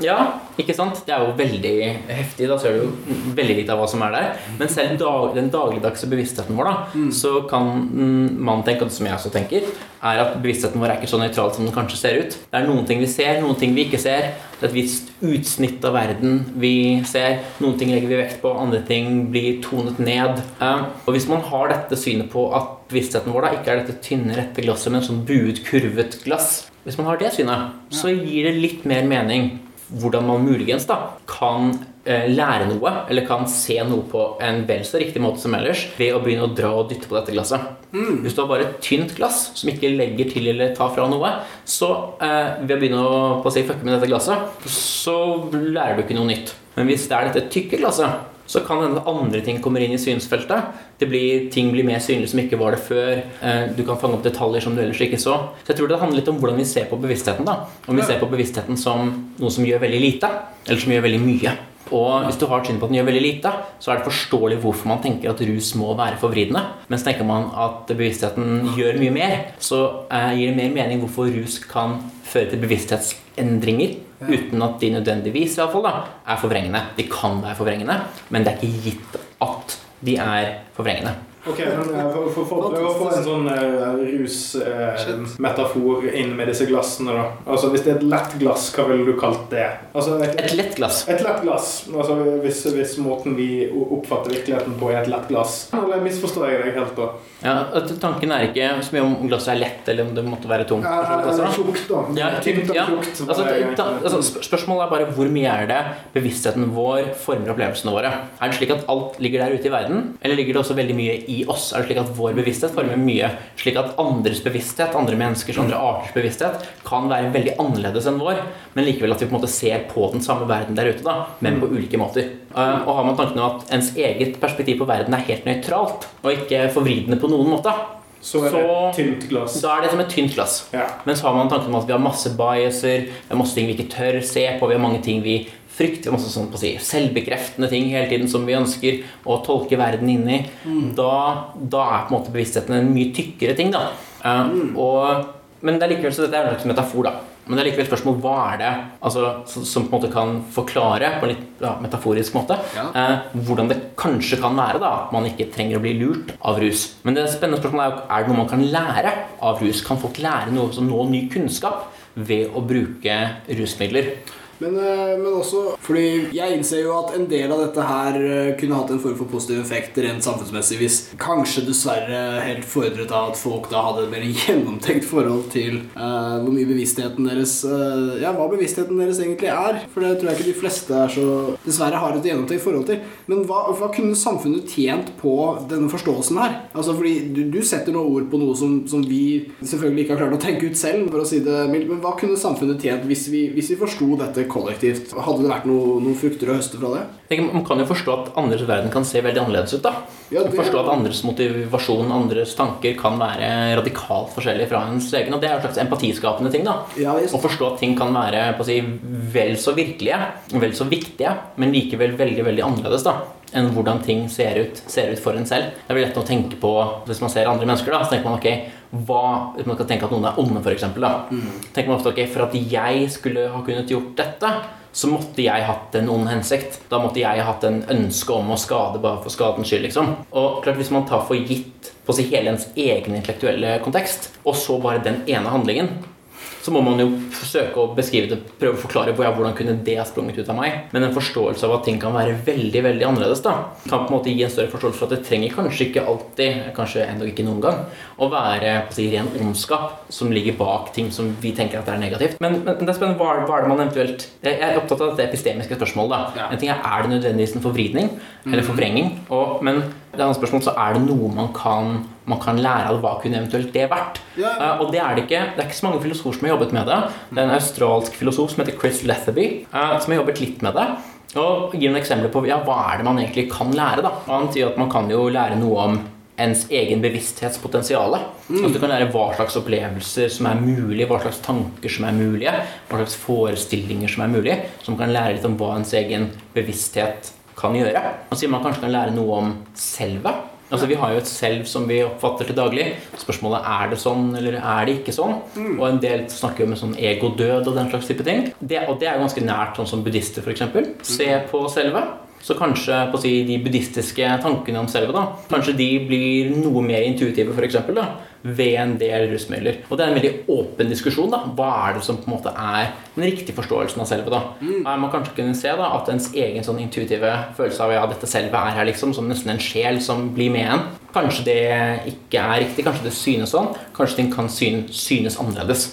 Ja, ikke sant? Det er jo veldig heftig. Da ser du jo veldig lite av hva som er der. Men selv dag, den dagligdagse bevisstheten vår, da, så kan mm, man tenke, og som jeg også tenker, er at bevisstheten vår er ikke så nøytral som den kanskje ser ut. Det er noen ting vi ser, noen ting vi ikke ser. Det er et visst utsnitt av verden vi ser. Noen ting legger vi vekt på, andre ting blir tonet ned. Eh, og hvis man har dette synet på at bevisstheten vår da ikke er dette tynne, rette glasset, men sånn buet, kurvet glass Hvis man har det synet, så gir det litt mer mening hvordan man muligens da kan eh, lære noe, eller kan se noe på en vel så riktig måte som ellers, ved å begynne å dra og dytte på dette glasset. Hvis du har bare et tynt glass som ikke legger til eller tar fra noe, så eh, ved å begynne å, å si, fucke med dette glasset, så lærer du ikke noe nytt. Men hvis det er dette tykke glasset, så kan hende at andre ting kommer inn i synsfeltet. Det blir, ting blir mer synlige som ikke var det før. Eh, Du kan fange opp detaljer som du ellers ikke så. Så jeg tror det handler litt om hvordan vi ser på bevisstheten. da. Om vi ser på bevisstheten som noe som gjør veldig lite, eller som gjør veldig mye. Og hvis du har et syn på at den gjør veldig lite, så er det forståelig hvorfor man tenker at rus må være forvridende. Mens tenker man at bevisstheten gjør mye mer, så eh, gir det mer mening hvorfor rus kan føre til bevissthetsendringer. Uten at de nødvendigvis i hvert fall, da, er forvrengende. De kan være forvrengende, men det er ikke gitt at de er forvrengende. Ok, men eh, for, for, for, å få en sånn rusmetafor inn med disse glassene, da. Altså, Hvis det er et lett glass, hva ville du kalt det? Altså, et, Et lett glass. et lett glass. Altså, hvis, hvis måten vi oppfatter virkeligheten på, er et lett glass. Eller misforstår jeg deg helt, da? Ja, Tanken er ikke så mye om glasset er lett eller om det måtte være tungt. Eller tjukt, da. Ja, Tynt og ja. tjukt. Altså, altså, spørsmålet er bare hvor mye er det bevisstheten vår former opplevelsene våre. Er det slik at alt ligger der ute i verden, eller ligger det også veldig mye i oss? Er det slik at vår bevissthet former mye, slik at andres bevissthet, andre menneskers, andre arters bevissthet, kan være veldig annerledes enn vår, men likevel at vi på en måte ser på den samme verden der ute, da, men på ulike måter. Uh, og har man tanken om at ens eget perspektiv på verden er helt nøytralt, og ikke forvridende på noen måte, Så er det så- et tynt glass. da er det som et tynt glass. Ja. Men så har man tanken om at vi har masse biaser, vi har masse ting vi ikke tør se på, vi har mange ting vi frykter, vi har masse sånn på å si, selvbekreftende ting hele tiden som vi ønsker å tolke verden inn i. Da, da er på en måte bevisstheten en mye tykkere ting, da. Mm. og, men det er likevel så dette er en slags metafor, da. Men det er likevel spørsmål hva er det altså, som, som på en måte kan forklare på en litt ja, metaforisk måte Ja. eh, hvordan det kanskje kan være da, at man ikke trenger å bli lurt av rus. Men det spennende spørsmålet er jo er det noe man kan lære av rus. Kan folk lære noe som nå ny kunnskap ved å bruke rusmidler? Men, eh, men også fordi jeg innser jo at en del av dette her eh, kunne hatt en form for positiv effekt rent samfunnsmessig hvis kanskje dessverre helt fordret av at folk da hadde et mer <laughs> gjennomtenkt forhold til uh, hvor mye bevisstheten deres uh, Ja, hva bevisstheten deres egentlig er. For det tror jeg ikke de fleste er så dessverre har et gjennomtenkt forhold til. Men hva, hva kunne samfunnet tjent på denne forståelsen her? Altså fordi du, du setter noe ord på noe som, som vi selvfølgelig ikke har klart å tenke ut selv, for å si det mildt. Men hva kunne samfunnet tjent hvis vi, vi forsto dette kollektivt? Hadde det vært noe, noen frukter å høste fra det? Man kan jo forstå at andres verden kan se veldig annerledes ut. da. Ja, det- Forstå at andres motivasjon, andres tanker kan være radikalt forskjellig fra ens egen. Og det er en slags empatiskapende ting. da. Ja, just... Å forstå at ting kan være på å si, vel så virkelige, vel så viktige, men likevel veldig veldig annerledes da, enn hvordan ting ser ut, ser ut for en selv. Det er veldig lett å tenke på hvis man ser andre mennesker. da, så tenker man ok, hva, Hvis man kan tenke at noen er onde, f.eks. Mm. tenker man ofte ok, for at jeg skulle ha kunnet gjort dette, så måtte jeg hatt en ond hensikt. Da måtte jeg hatt en ønske om å skade bare for skadens skyld. liksom. Og klart Hvis man tar for gitt på å si hele ens egen intellektuelle kontekst, og så bare den ene handlingen, så må man jo søke å beskrive det, prøve å forklare hvor- jeg, hvordan kunne det sprunget ut av meg. Men en forståelse av at ting kan være veldig veldig annerledes, da, kan på en måte gi en større forståelse for at det trenger kanskje ikke alltid, kanskje enda ikke noen gang, å være si, ren ondskap som ligger bak ting som vi tenker at er negativt. Men, men, men det er spennende, hva, er- hva er det man eventuelt Jeg er opptatt av dette epistemiske spørsmålet. da. Ja. En ting er, er det nødvendigvis en forvridning eller forvrenging? Og, men Det andre spørsmålet, spørsmål, så er det noe man kan, man kan lære av det. Hva kunne eventuelt det vært? Ja. Uh, og det er det ikke. Det er ikke så mange filosofer som har jobbet med det. Det er en australsk filosof som heter Chris Letheby, uh, som har jobbet litt med det. Og gir noen eksempler på ja, hva er det man egentlig kan lære. da. Og han sier at man kan jo lære noe om ens egen bevissthetspotensial. Altså, du kan lære hva slags opplevelser som er mulig, hva slags tanker som er mulige, hva slags forestillinger som er mulige. som kan lære litt om hva ens egen bevissthet kan gjøre. Sier man kanskje kan lære noe om selvet. Altså Vi har jo et selv som vi oppfatter til daglig. Spørsmålet er det sånn eller er det ikke sånn. Og en del snakker jo om sånn egodød og den slags type ting. Det, og det er jo ganske nært sånn som buddhister f.eks. Se på selvet. Så kanskje på å si, de buddhistiske tankene om selvet da, kanskje de blir noe mer intuitive for eksempel, da, ved en del rusmidler. Og det er en veldig åpen diskusjon. da, Hva er det som på en måte er den riktige forståelsen av selve? da? Mm. man kanskje kunne se da, at ens egen sånn intuitive følelse av ja, dette selve er her liksom, som nesten en sjel som blir med en. Kanskje det ikke er riktig, kanskje det synes sånn. Kanskje ting kan syn, synes annerledes.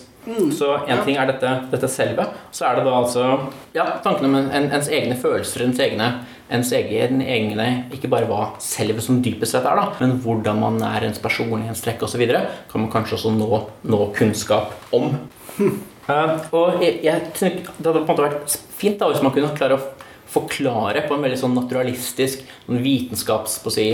Så én ting er dette, dette selve. Så er det da altså ja, tankene om en, ens egne følelser, ens egne, ens egen, egne Ikke bare hva selvet som dypest sett er, da, men hvordan man er ens personlighetstrekk osv. Kan man kanskje også nå, nå kunnskap om. <laughs> Uh, og jeg, jeg Det hadde på en måte vært fint da hvis man kunne klare å forklare på en veldig sånn naturalistisk, vitenskapsorientert vitenskaps på å si,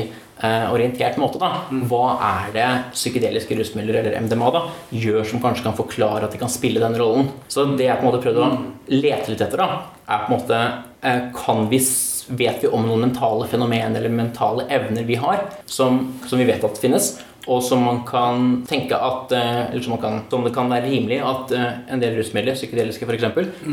eh, orientert måte da, hva er det psykedeliske rusmidler eller MDMA da, gjør som kanskje kan forklare at de kan spille den rollen. Så det jeg på en måte prøvde å lete litt etter, da, er på en måte eh, kan vi, Vet vi om noen mentale fenomener eller mentale evner vi har, som, som vi vet at finnes? Og som man kan tenke at eh, Eller som, man kan, som det kan være rimelig at eh, en del rusmidler, psykedeliske f.eks.,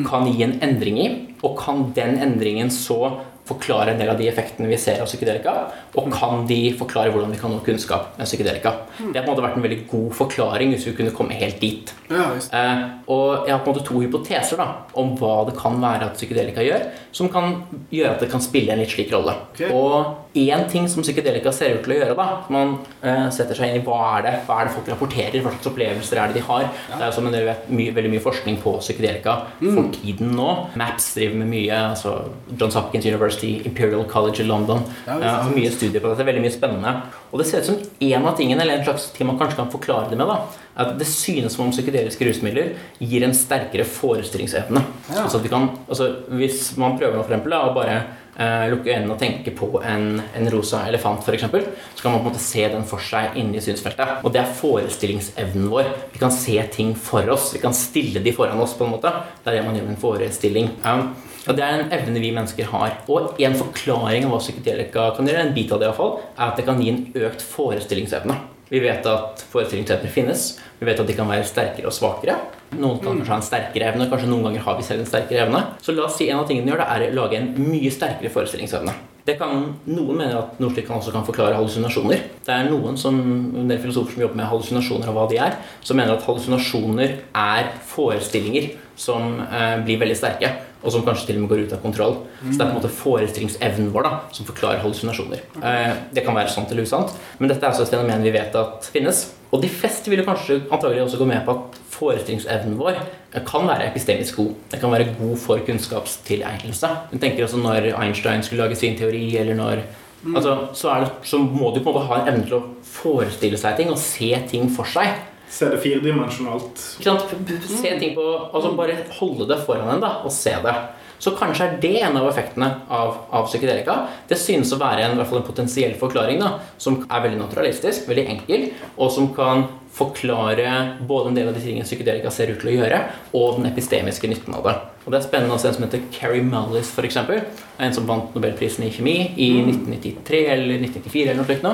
kan gi en endring i. Og kan den endringen så forklare en del av de effektene vi ser av psykedelika? Og kan de forklare hvordan vi kan nå kunnskap med psykedelika? Det har på en måte vært en veldig god forklaring hvis vi kunne komme helt dit. Ja. Eh, og jeg har på en måte to hypoteser da, om hva det kan være at psykedelika gjør, som kan gjøre at det kan spille en litt slik rolle. Okay. Og én ting som psykedelika ser ut til å gjøre, da, man eh, setter seg inn i hva er det hva er det folk rapporterer, hva slags opplevelser er det de har. Det er jo som en del vet mye, veldig mye forskning på psykedelika for tiden nå. MAPS driver med mye, altså Johns Hopkins University, Imperial College i London. Ja, eh, mye studier på dette, veldig mye spennende. Og det ser ut som en av tingene, eller en slags ting man kanskje kan forklare det med, da, at det synes som om psykedeliske rusmidler gir en sterkere forestillingsevne. Ja. Altså at vi kan, altså hvis man prøver nå for eksempel, da, å bare eh, lukke øynene og tenke på en, en rosa elefant, eksempel, så kan man på en måte se den for seg inni synsfeltet. Og det er forestillingsevnen vår. Vi kan se ting for oss. Vi kan stille de foran oss, på en måte. Det er det man gjør med en forestilling. Og Det er en evne vi mennesker har. Og en forklaring av hva psykedelika kan gjøre, en bit av det i hvert fall, er at det kan gi en økt forestillingsevne. Vi vet at forestillingsevner finnes. Vi vet at de kan være sterkere og svakere. Noen kan kanskje ha en sterkere evne, kanskje noen ganger har vi selv en sterkere evne. Så la oss si en av tingene de gjør, det er å lage en mye sterkere forestillingsevne. Det kan, Noen mener at slikt kan også kan forklare hallusinasjoner. Det er noen som, en del filosofer som jobber med hallusinasjoner og hva de er, som mener at hallusinasjoner er forestillinger som eh, blir veldig sterke, og som kanskje til og med går ut av kontroll. Så det er på en måte forestillingsevnen vår da, som forklarer hallusinasjoner. Eh, det kan være sant eller usant, men dette er altså et fenomen vi vet at finnes. Og de fleste vil kanskje antagelig også gå med på at forestillingsevnen vår eh, kan være epistemisk god. Den kan være god for kunnskapstilegnelse. Du tenker også når Einstein skulle lage sin teori, eller når altså, så, det, så må du på en måte ha en evne til å forestille seg ting og se ting for seg. Se det firedimensjonalt. Se ting på, altså Bare holde det foran en da, og se det. Så kanskje er det en av effektene av, av psykedelika. Det synes å være en, i hvert fall en potensiell forklaring da, som er veldig naturalistisk, veldig enkel, og som kan forklare både en del av de tingene psykedelika ser ut til å gjøre, og den epistemiske nytten av det. Og Det er spennende å se en som heter Carrie Mullis, eksempel. En som vant Nobelprisen i kjemi i 1993 eller 1994 eller noe slikt. nå,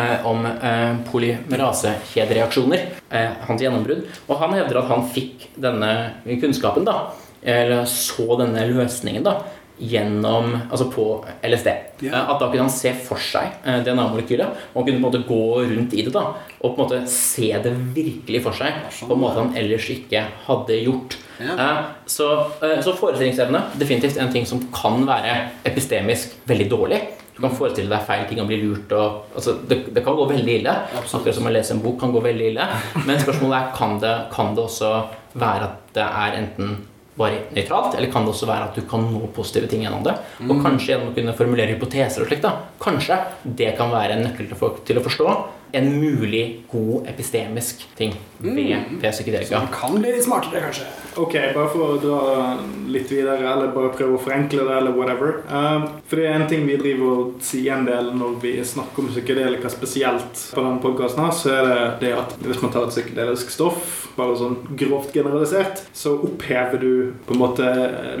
eh, om eh, polymerase-kjedereaksjoner. Eh, hans gjennombrudd. Og han hevder at han fikk denne kunnskapen, da, eller så denne løsningen, da, gjennom Altså på LSD. Eh, At da kunne han se for seg eh, DNA-molekylet, og han kunne på en måte gå rundt i det, da, og på en måte se det virkelig for seg på en måte han ellers ikke hadde gjort. Eh, Så, eh, så forestillingsevne definitivt en ting som kan være epistemisk veldig dårlig. Du kan forestille deg feil ting og bli lurt. Og, altså, det, det kan gå veldig ille. Akkurat som å lese en bok kan gå veldig ille. <laughs> Men spørsmålet er kan det, kan det også være at det er enten bare nøytralt, eller kan det også være at du kan nå positive ting gjennom det? Og kanskje gjennom å kunne formulere hypoteser og slikt. Kanskje det kan være en nøkkel til folk til å forstå en mulig god epistemisk ting ved, ved psykedelika. Man kan bli litt smartere, kanskje. Ok, bare for å dra litt videre, eller bare prøve å forenkle det, eller whatever. Um, for det er en ting vi driver og sier en del når vi snakker om psykedelika spesielt på denne podkasten, så er det det at hvis man tar et psykedelisk stoff, bare sånn grovt generalisert, så opphever du på en måte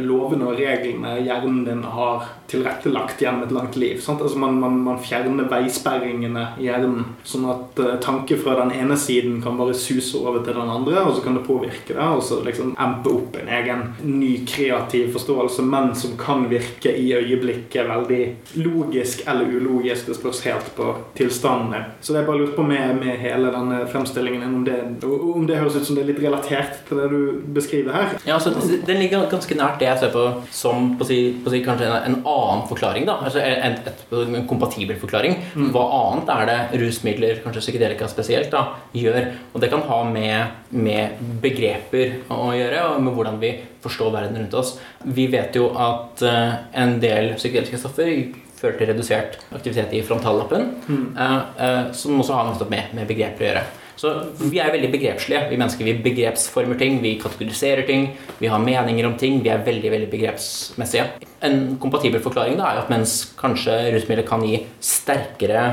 lovene og reglene hjernen din har tilrettelagt gjennom et langt liv. Sant? Altså man, man, man fjerner veisperringene i hjernen, sånn at uh, tanker fra den ene siden kan bare suse over til den andre, og så kan det påvirke det, og så liksom empe opp en egen ny kreativ forståelse, men som kan virke i øyeblikket veldig logisk eller ulogisk. Det spørs helt på tilstandene. Så det er bare lurte på med, med hele denne fremstillingen om det, om det høres ut som det er litt relatert til det du beskriver her. Ja, altså, Den ligger ganske nært det jeg ser på som på si, på si, kanskje en, en annen forklaring. da, altså En, et, en kompatibel forklaring. Hva annet er det rusmidler, kanskje psykedelika spesielt, da, gjør? Og det kan ha med, med begreper å gjøre, og med hvordan vi forstår verden rundt oss. Vi vet jo at uh, en del psykedeliske stoffer fører til redusert aktivitet i frontallappen, uh, som også har med, med begreper å gjøre. Så vi er veldig begrepslige. Vi mennesker vi begrepsformer ting, vi kategoriserer ting, vi har meninger om ting. Vi er veldig veldig begrepsmessige. En kompatibel forklaring da, er at mens kanskje rusmidler kan gi sterkere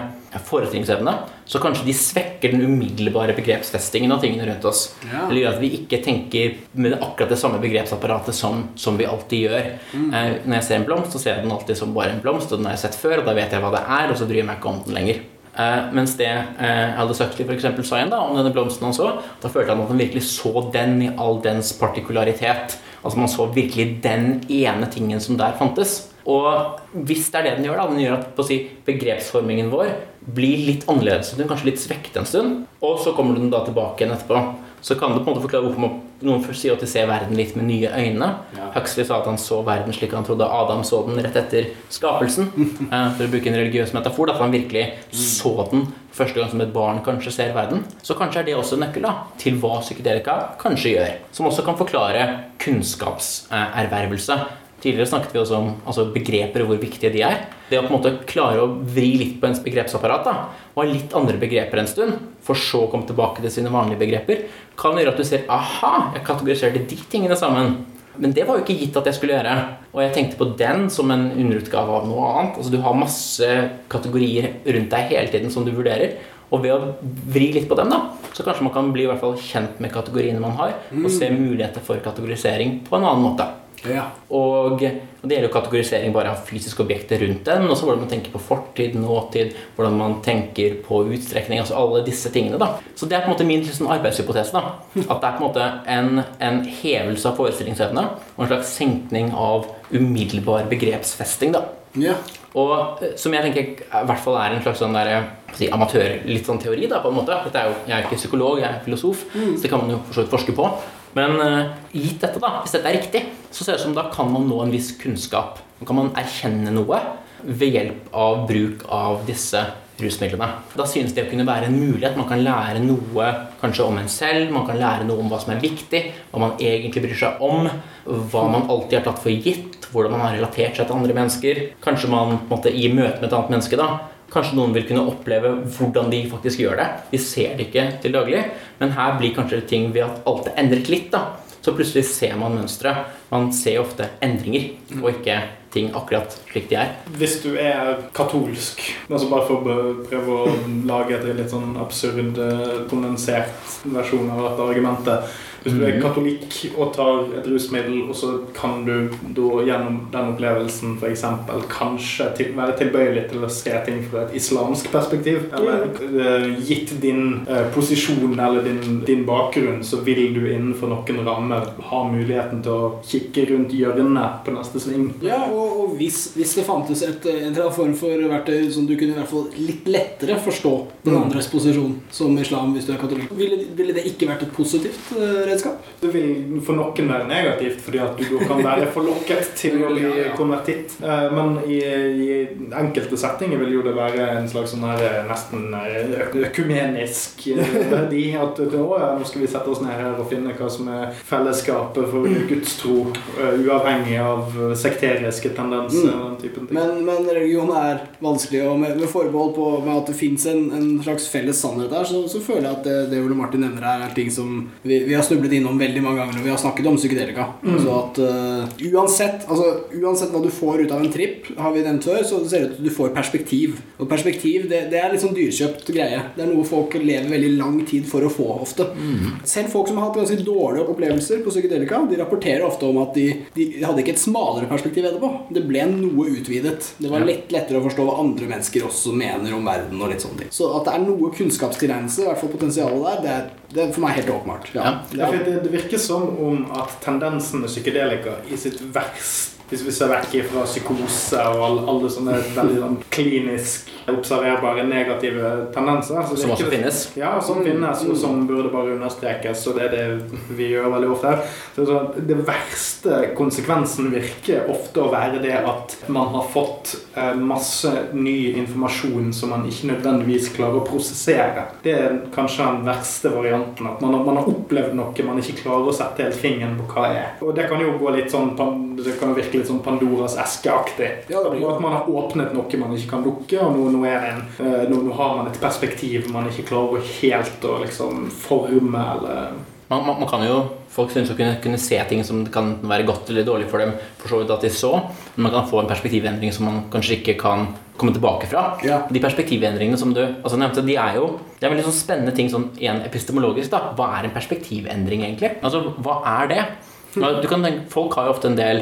forestillingsevne, så kanskje de svekker den umiddelbare begrepsfestingen av tingene rundt oss. Ja. Eller gjør at vi ikke tenker med akkurat det samme begrepsapparatet som, som vi alltid gjør. Eh, når jeg ser en blomst, så ser jeg den alltid som bare en blomst, og den har jeg sett før, og da vet jeg hva det er, og så bryr jeg meg ikke om den lenger. Eh, mens det eh, Aldous Huxley for eksempel sa igjen da, om denne blomsten han så, da følte han at han virkelig så den i all dens partikularitet. Altså Man så virkelig den ene tingen som der fantes. Og hvis det er det den gjør, da, den gjør at si, begrepsformingen vår blir litt annerledes. en kanskje litt svekket en stund, og så kommer den da tilbake igjen etterpå. Så kan du på en måte forklare hvorfor man, noen først sier at de ser verden litt med nye øyne. Ja. Huxley sa at han så verden slik han trodde Adam så den rett etter skapelsen. <laughs> Eh, For å bruke en religiøs metafor. Da, at han virkelig så den første gang som et barn kanskje ser verden. Så kanskje er det også en nøkkel da, til hva psykedelika kanskje gjør. Som også kan forklare kunnskapservervelse. Tidligere snakket vi også om altså begreper og hvor viktige de er. Det å på en måte klare å vri litt på ens begrepsapparat da, og ha litt andre begreper en stund, for så å komme tilbake til sine vanlige begreper, kan gjøre at du ser aha, jeg kategoriserte de tingene sammen. Men det var jo ikke gitt at jeg skulle gjøre. Og jeg tenkte på den som en underutgave av noe annet. Altså Du har masse kategorier rundt deg hele tiden som du vurderer. Og ved å vri litt på dem, da, så kanskje man kan bli i hvert fall kjent med kategoriene man har, og se muligheter for kategorisering på en annen måte. Ja. Og, og det gjelder jo kategorisering bare av fysiske objekter rundt den, men også hvordan man tenker på fortid, nåtid, hvordan man tenker på utstrekning, altså alle disse tingene. da. Så det er på en måte min liksom, arbeidshypotese. da. At det er på en måte en, en hevelse av forestillingsevne og en slags senkning av umiddelbar begrepsfesting. da. ja. Og eh, som jeg tenker i hvert fall er en slags sånn der, si, amatør litt sånn teori. da, på en måte. Er jo, jeg er ikke psykolog, jeg er filosof, så det kan man jo forske på. Men eh, gitt dette, da, hvis dette er riktig, så ser det ut som da kan man nå en viss kunnskap. Da kan man erkjenne noe ved hjelp av bruk av disse rusmidlene. Da synes det å kunne være en mulighet. Man kan lære noe kanskje om en selv, man kan lære noe om hva som er viktig, hva man egentlig bryr seg om, hva man alltid har tatt for gitt, hvordan man har relatert seg til andre mennesker. Kanskje man måte, i møte med et annet menneske da, Kanskje noen vil kunne oppleve hvordan de faktisk gjør det. De ser det ikke til daglig, men her blir kanskje ting ved at alt er endret litt. da. Så plutselig ser man mønstre. Man ser ofte endringer, og ikke ting akkurat slik de er. Hvis du er katolsk, altså bare for å prøve å lage et litt sånn absurd, eh, kondensert versjon av dette argumentet Hvis du er katolikk og tar et rusmiddel, og så kan du da gjennom den opplevelsen f.eks. kanskje til, være tilbøyelig til å se ting fra et islamsk perspektiv, eller uh, gitt din uh, posisjon eller din, din bakgrunn, så vil du innenfor noen rammer ha muligheten til å kikke rundt hjørnet på neste sving. Ja, og, og hvis, hvis det fantes et, en form for verktøy som du kunne i hvert fall litt lettere forstå den Mm. andres posisjon som islam hvis du er katolikk, ville, ville det ikke vært et positivt eh, redskap. Det vil for noen være negativt, fordi at du kan være forlokket til å bli <laughs> konvertitt. Eh, Men i, i enkelte settinger vil jo det være en slags sånn her eh, nesten eh, økumenisk verdi. At å, ja, nå skal vi sette oss ned her og finne hva som er fellesskapet for gudstro, uavhengig av sekteriske tendenser og den typen ting. Men, men religion er vanskelig, og med, med forbehold på med at det fins en, en slags felles sannhet der, så, så føler jeg at det, det Ole Martin nevner her, er ting som vi, vi har snublet innom veldig mange ganger når vi har snakket om psykedelika. Så at uh, uansett, altså, uansett hva du får ut av en tripp, har vi nevnt før, så ser det ut til at du får perspektiv. Og perspektiv det, det er litt sånn dyrkjøpt greie. Det er noe folk lever veldig lang tid for å få ofte. Selv folk som har hatt ganske dårlige opplevelser på psykedelika, de rapporterer ofte om at de, de hadde ikke et smalere perspektiv etterpå. Det ble noe utvidet. Det var lett lettere å forstå hva andre mennesker også mener om verden. og litt sånne ting. Så at det er noe kunnskapstilegnelse, i hvert fall potensialet der, det er, det er for meg helt åpenbart. Ja. Ja. Det det, virker som om at tendensen med psykedelika i sitt verst hvis vi ser vekk fra psykose og alle, alle sånne veldig sånn klinisk observerbare negative tendenser så Som også det- finnes. Ja, som finnes, og som burde bare understrekes, og det er det vi gjør veldig ofte her. Så sånn, det verste konsekvensen virker ofte å være det at man har fått eh, masse ny informasjon som man ikke nødvendigvis klarer å prosessere. Det er kanskje den verste varianten. At man har, man har opplevd noe man ikke klarer å sette helt fingeren på hva er. Og det kan jo gå litt sånn pan- Det kan virke litt sånn Pandoras eske-aktig. Ja, det blir- At man har åpnet noe man ikke kan lukke, og nå, nå, er en, eh, nå, nå har man et perspektiv man ikke klarer å helt å liksom forme eller Man, man, man kan jo, Folk syns å kunne, kunne se ting som kan være godt eller dårlig for dem, for så vidt at de så, men man kan få en perspektivendring som man kanskje ikke kan komme tilbake fra. Ja. De perspektivendringene som du altså nevnte, de er jo det er veldig sånn spennende ting sånn igjen epistemologisk. da. Hva er en perspektivendring, egentlig? Altså, Hva er det? Ja, Du kan tenke, folk har jo ofte en del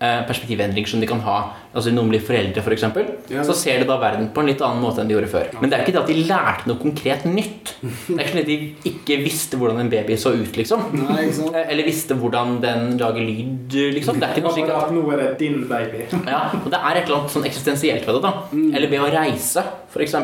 eh, perspektivendringer som de kan ha. Altså Noen blir foreldre, f.eks. eksempel Ja. Så ser de da verden på en litt annen måte enn de gjorde før. Men det er ikke det at de lærte noe konkret nytt. Det er ikke sånn at de ikke visste hvordan en baby så ut, liksom. Nei? Eh, Eller visste hvordan den lager lyd, liksom. Det er ikke noe slik at nå er det din baby. ja, og Det er et eller annet sånn eksistensielt ved det. da Eller ved å reise, f.eks.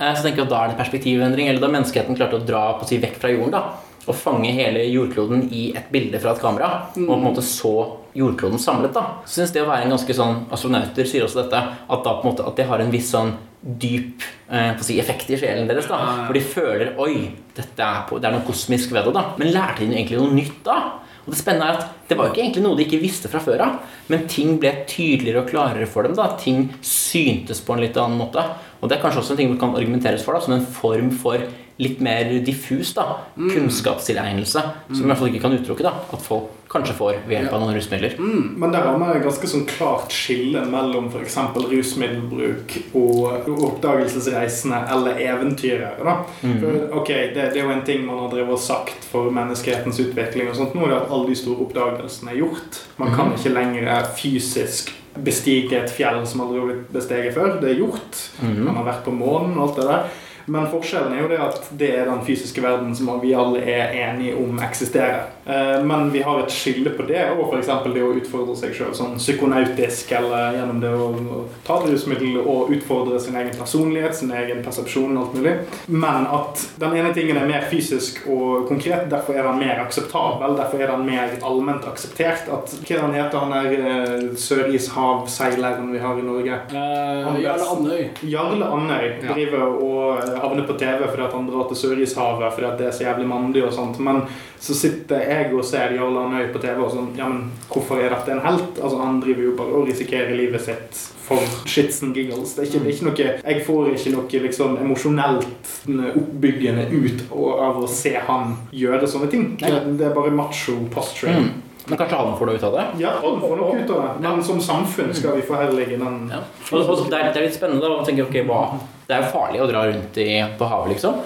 Så tenker jeg at da er det perspektivendring. Eller da menneskeheten klarte å dra på si vekk fra jorden. da Og fange hele jordkloden i et bilde fra et kamera. Og på en måte så jordkloden samlet. da Så synes det å være en ganske sånn Astronauter sier også dette. At da på en måte At det har en viss sånn dyp eh, si, effekt i sjelen deres. da Hvor de føler Oi, dette er, på, det er noe kosmisk ved det. da Men lærte de egentlig noe nytt da? Og det spennende er at det var jo ikke egentlig noe de ikke visste fra før av, men ting ble tydeligere og klarere for dem. da Ting syntes på en litt annen måte. Og det er kanskje også en ting som kan argumenteres for da som en form for litt mer diffus da kunnskapstilegnelse, som i hvert fall ikke kan utelukke da at folk kanskje får ved hjelp av noen rusmidler. Men der har vi et ganske sånn klart skille mellom f.eks. rusmiddelbruk og oppdagelsesreisende eller eventyrere. da. For, ok, det, det er jo en ting man har drevet og sagt for menneskehetens utvikling. og sånt. Nå er det at alle de store oppdagelsene er gjort. Man kan ikke lenger fysisk bestige et fjell som aldri har blitt besteget før. Det er gjort. Man har vært på månen og alt det der. Men forskjellen er jo det at det er den fysiske verden som vi alle er enige om eksisterer. Eh, Men vi har et skille på det, og f.eks. det å utfordre seg sjøl sånn psykonautisk, eller gjennom det å ta rusmiddel og utfordre sin egen personlighet, sin egen persepsjon, og alt mulig. Men at den ene tingen er mer fysisk og konkret, derfor er den mer akseptabel, derfor er den mer allment akseptert. At, hva han heter, han der eh, sørishavseileren vi har i Norge? Eh, Jarle Andøy. Jarle Andøy driver og eh, havner på TV fordi at han drar til Sørishavet fordi at det er så jævlig mandig og sånt. Men så sitter jeg og ser Jarl Arnøy på TV og sånn Ja, men hvorfor er dette en helt? Altså, han driver jo bare og risikerer livet sitt for shits and giggles. Det er ikke, ikke noe Jeg får ikke noe liksom emosjonelt oppbyggende ut av å se han gjøre sånne ting. Det er bare macho posturing. Mm. Men kanskje han får noe ut av det? Ja, han får noe ut av det. Men som samfunn skal vi forherlige den Ja. Og, og det, det er litt spennende da, å tenke ok, hva Det er jo farlig å dra rundt i, på havet, liksom.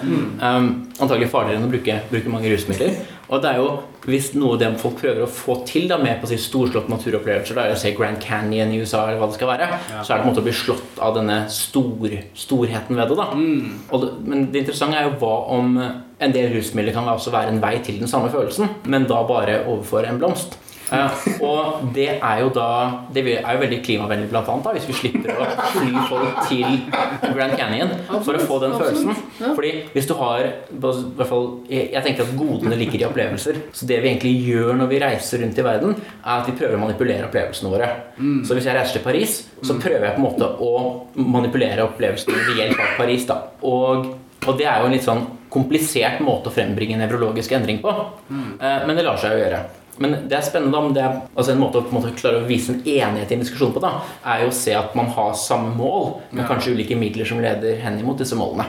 Um, antagelig farligere enn å bruke, bruke mange rusmidler. Og det er jo hvis noe det folk prøver å få til da med på å si storslått naturopplevelser, da, å se Grand Canyon i USA, eller hva det skal være, så er det på en måte å bli slått av denne stor, storheten ved det. da. Og det, men det interessante er jo hva om en del rusmidler kan også være en vei til den samme følelsen, men da bare overfor en blomst. Eh, og det er jo da Det er jo veldig klimavennlig, blant annet, da, hvis vi slipper å fly folk til Grand Canyon for å få den følelsen. Fordi hvis du har fall, jeg, tenker at godene ligger i opplevelser. Så det vi egentlig gjør når vi reiser rundt i verden, er at vi prøver å manipulere opplevelsene våre. Så hvis jeg reiser til Paris, så prøver jeg på en måte å manipulere opplevelsene ved hjelp av Paris. da og og det er jo en litt sånn komplisert måte å frembringe nevrologisk endring på. Eh, Men det lar seg jo gjøre. Men det er spennende om det er, altså en måte å en måte klare å vise en enighet i en diskusjon på, da, er jo å se at man har samme mål, men Ja. kanskje ulike midler som leder hen imot disse målene.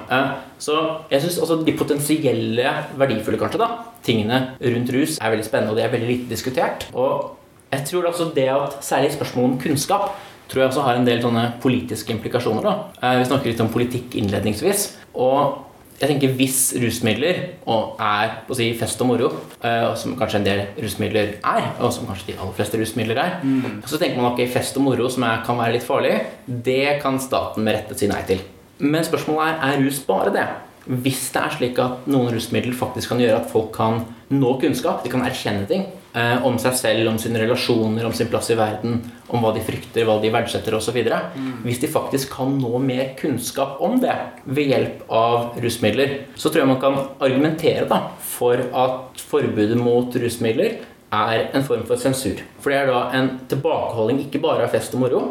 Så jeg syns også de potensielle verdifulle kanskje da, tingene rundt rus er veldig spennende, og det er veldig lite diskutert. Og jeg tror også det at særlig spørsmål om kunnskap tror jeg også har en del sånne politiske implikasjoner. da. Eh, Vi snakker litt om politikk innledningsvis. Og jeg tenker hvis rusmidler og er på å si, fest og moro, eh, som kanskje en del rusmidler er, og som kanskje de aller fleste rusmidler er, så tenker man ok, fest og moro som er, kan være litt farlig, det kan staten med rette si nei til. Men spørsmålet er er rus bare det. Hvis det er slik at noen rusmidler faktisk kan gjøre at folk kan nå kunnskap, de kan erkjenne ting eh, om seg selv, om sine relasjoner, om sin plass i verden, om hva de frykter, hva de verdsetter osv. Hvis de faktisk kan nå mer kunnskap om det ved hjelp av rusmidler, så tror jeg man kan argumentere da, for at forbudet mot rusmidler er en form for sensur. For det er da en tilbakeholding ikke bare av fest og moro,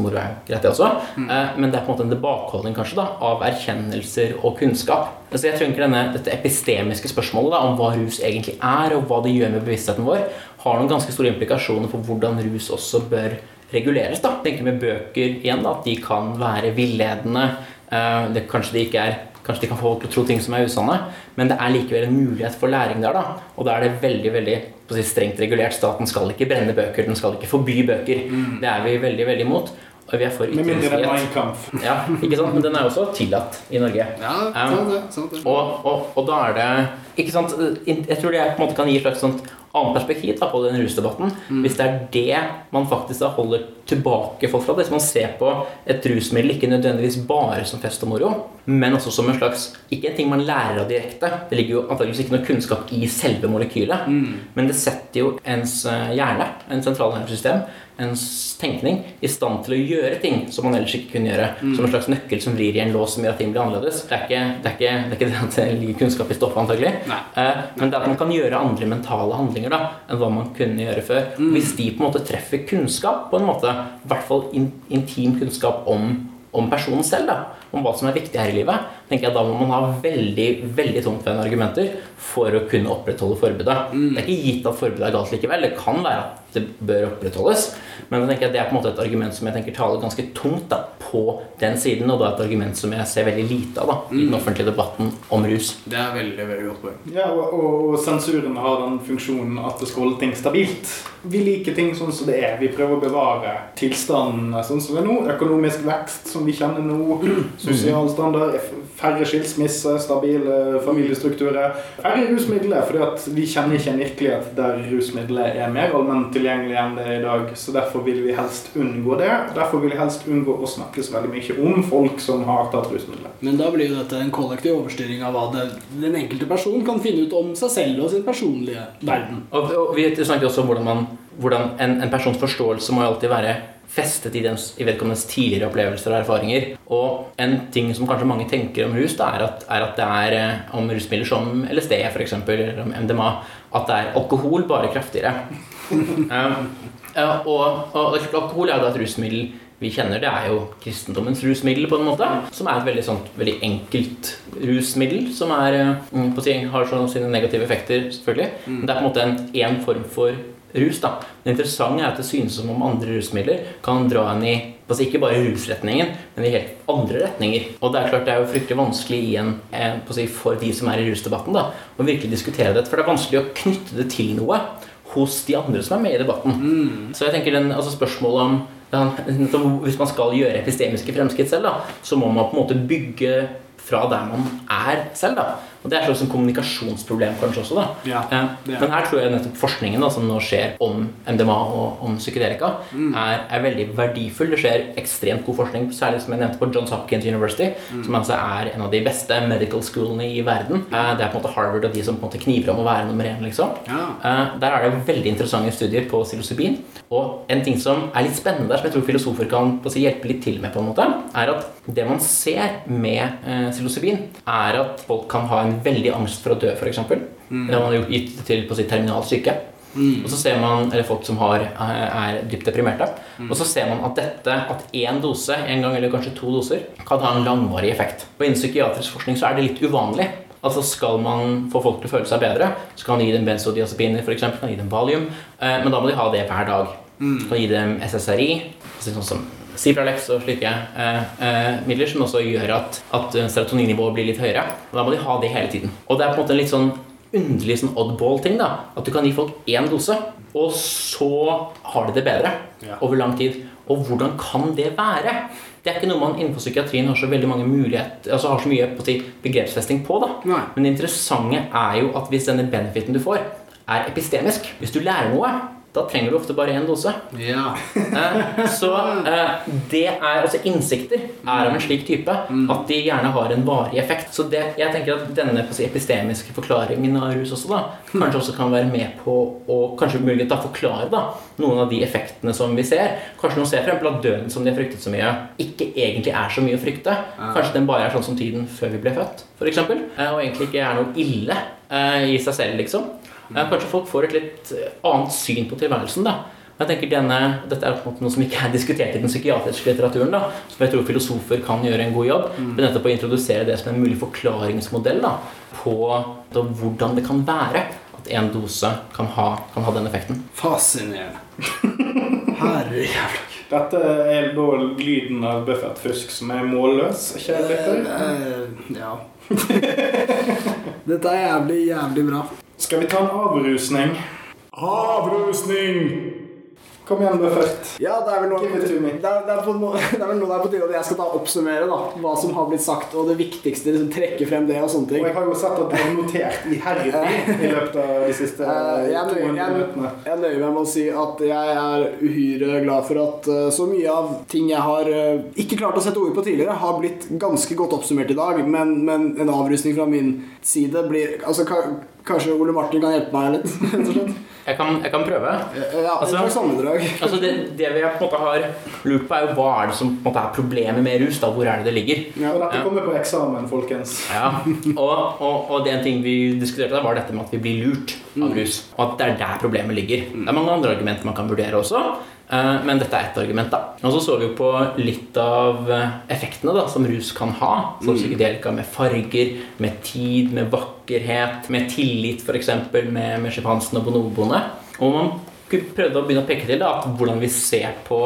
Moro er greit, det også. Eh, Men det er på en måte en tilbakeholdning kanskje da, av erkjennelser og kunnskap. Altså jeg tror ikke denne, Dette epistemiske spørsmålet da, om hva rus egentlig er, og hva det gjør med bevisstheten vår, har noen ganske store implikasjoner for hvordan rus også bør reguleres. da. Tenker med bøker igjen da, at de kan være villedende. Eh, Det, kanskje de ikke er Kanskje de kan få folk til å tro ting som er usanne, men det er likevel en mulighet for læring der. da, Og da er det veldig veldig si, strengt regulert. Staten skal ikke brenne bøker, den skal ikke forby bøker. Det er vi veldig veldig imot. Og vi er for ytringsfrihet. Ja, ikke sant? Men den er også tillatt i Norge. Ja, Um, sant det. sant det. Og, og, og da er det ikke sant, Jeg tror det på en måte kan gi et slags sånt annet perspektiv da, på den rusdebatten. Hvis det er det man faktisk da holder tilbake folk fra. Hvis man ser på et rusmiddel ikke nødvendigvis bare som fest og moro, men også som en slags Ikke en ting man lærer av direkte. Det ligger jo antakeligvis ikke noe kunnskap i selve molekylet, men det setter jo ens eh, hjerne, en sentralnervesystem, ens tenkning, i stand til å gjøre ting som man ellers ikke kunne gjøre. Som en slags nøkkel som vrir i en lås som gjør at ting blir annerledes. Det er ikke det, er ikke, det, er ikke det at det ligger kunnskap i stoffet, antagelig. Eh, men det er at man kan gjøre andre mentale handlinger da, enn hva man kunne gjøre før. Hvis de på en måte treffer kunnskap, på en måte, i hvert fall in, intim kunnskap om, om personen selv, da, om hva som er viktig her i livet, tenker jeg da må man ha veldig veldig tungtveiende argumenter for å kunne opprettholde forbudet. Det er ikke gitt at forbudet er galt likevel. Det kan være at det bør opprettholdes. Men da tenker at det er på en måte et argument som jeg tenker taler ganske tungt da, på den siden, og da et argument som jeg ser veldig lite av da, i den offentlige debatten om rus. Det er veldig veldig godt poeng. Ja, og, og, og sensuren har den funksjonen at det skal holde ting stabilt. Vi liker ting sånn som det er. Vi prøver å bevare tilstanden sånn som det er nå. Økonomisk vekst som vi kjenner nå. Sosial standard. Færre skilsmisser, stabile familiestrukturer. Færre rusmidler, fordi at vi kjenner ikke en virkelighet der rusmidler er mer allment tilgjengelig enn det er i dag. Så derfor vil vi helst unngå det. Derfor vil vi helst unngå å snakke så veldig mye om folk som har tatt rusmidler. Men da blir jo dette en kollektiv overstyring av hva det, den enkelte person kan finne ut om seg selv og sin personlige verden. Og, og vi snakket også om hvordan, man, hvordan en, en persons forståelse må alltid være festet i, dens, i vedkommendes tidligere opplevelser og erfaringer. Og en ting som kanskje mange tenker om rus, da, er, at, er at det er eh, om rusmidler som LSD eksempel, eller om MDMA, at det er alkohol bare kraftigere. Um, og, og alkohol er jo et rusmiddel vi kjenner. Det er jo kristendommens rusmiddel, på en måte. Som er et veldig, sånt, veldig enkelt rusmiddel. Som er, eh, på å si, har sånn sine negative effekter, selvfølgelig. Men det er på en måte en, en form for rus. da. Det interessante er at det synes som om andre rusmidler kan dra en i altså ikke bare rusretningen, men i helt andre retninger. Og det er klart det er jo fryktelig vanskelig igjen si, for de som er i rusdebatten, da, å virkelig diskutere dette. For det er vanskelig å knytte det til noe hos de andre som er med i debatten. Så jeg tenker den, altså spørsmålet om ja, Hvis man skal gjøre epistemiske fremskritt selv, da, så må man på en måte bygge fra der man er selv. da og Det er et slags kommunikasjonsproblem kanskje også. da Ja, eh. Men her tror jeg nettopp forskningen da som nå skjer om MDMA og om psykedelika, Mm. er, er veldig verdifull. Det skjer ekstremt god forskning, særlig som jeg nevnte på Johns Hopkins University, Mm. som altså er en av de beste medical schoolene i verden. Eh, Det er på en måte Harvard og de som på en måte kniver om å være nummer én. liksom Ja. Eh, Der er det veldig interessante studier på psilocybin. Og en ting som er litt spennende der, som jeg tror filosofer kan hjelpe litt til med, på en måte, er at det man ser med psilocybin, er at folk kan ha en veldig angst for å dø, f.eks. eksempel Det har man gjort gitt til på sitt si, terminalt syke. Og så ser man, eller folk som har, eh, er dypt deprimerte. Og så ser man at dette, at én dose, en gang eller kanskje to doser, kan ha en langvarig effekt. Og innen psykiatrisk forskning så er det litt uvanlig. Altså Skal man få folk til å føle seg bedre, så kan man gi dem benzodiazepiner, for eksempel, kan gi dem valium, eh, men da må de ha det hver dag. Kan gi dem SSRI, altså sånn som Cipralex og slike eh, eh, midler som også gjør at, at serotoninnivået blir litt høyere. Og da må de ha det hele tiden. Og det er på en måte en litt sånn underlig sånn oddball-ting. da At du kan gi folk én dose, og så har de det bedre Ja. over lang tid. Og hvordan kan det være? Det er ikke noe man innenfor psykiatrien har så veldig mange mulighet, altså har så mye på si, begrepsfesting på. da Nei. Men det interessante er jo at hvis denne benefiten du får, er epistemisk Hvis du lærer noe, da trenger du ofte bare én dose. Ja. <laughs> Eh, Så eh, det er altså innsikter er av en slik type at de gjerne har en varig effekt. Så det, jeg tenker at denne epistemiske forklaringen av rus også da kanskje også kan være med på å kanskje mulig da forklare da noen av de effektene som vi ser. Kanskje noen ser for eksempel at døden som de har fryktet så mye, ikke egentlig er så mye å frykte. Kanskje den bare er sånn som tiden før vi ble født, f.eks. Og egentlig ikke er noe ille eh, i seg selv, liksom. Kanskje folk får et litt eh, annet syn på tilværelsen. da jeg tenker denne, Dette er på en måte noe som ikke er diskutert i den psykiatriske litteraturen. da, Som jeg tror filosofer kan gjøre en god jobb. Men nettopp å introdusere det som en mulig forklaringsmodell da, på da, hvordan det kan være at en dose kan ha, kan ha den effekten. Fascinerende. <laughs> Herre jævla Dette er da lyden av Buffett Fusk som er målløs. kjære lytter. Uh, uh, Ja. <laughs> Dette er jævlig, jævlig bra. Skal vi ta en avrusning? Avrusning! Kom igjen, Buffett. Ja, det er vel noe, det er, det er, på, <laughs> det er vel noe det er på tide at jeg skal ta oppsummere da, hva som har blitt sagt, og det viktigste. Liksom, trekke frem det og sånne Og ting. jeg har jo sett at du har notert i iherdig <laughs> i løpet av de siste Eh, jeg, nøyer, 200 jeg, minuttene. jeg nøyer meg med å si at jeg er uhyre glad for at eh, så mye av ting jeg har eh, ikke klart å sette ord på tidligere, har blitt ganske godt oppsummert i dag. Men, men en avrusning fra min side blir altså, Kanskje Ole Martin kan hjelpe meg litt? <laughs> Jeg kan, jeg kan prøve. Eh, Ja, Altså-. Altså det, det vi på en måte har lurt på, er jo hva er det som måte er problemet med rus. da, Hvor er det det ligger? Ja. Og dette kommer på eksamen, folkens. Ja, og, og, og det en ting vi diskuterte, da, var dette med at vi blir lurt av rus. Og at det er der problemet ligger. Det er mange andre argumenter man kan vurdere også, men dette er ett argument. da. Og så så vi jo på litt av eh, effektene da, som rus kan ha. Som psykedelika med farger, med tid, med vakkerhet, med tillit f.eks. med, med sjimpansen og bonoboene. Og man prøvde å begynne å peke til da, at hvordan vi ser på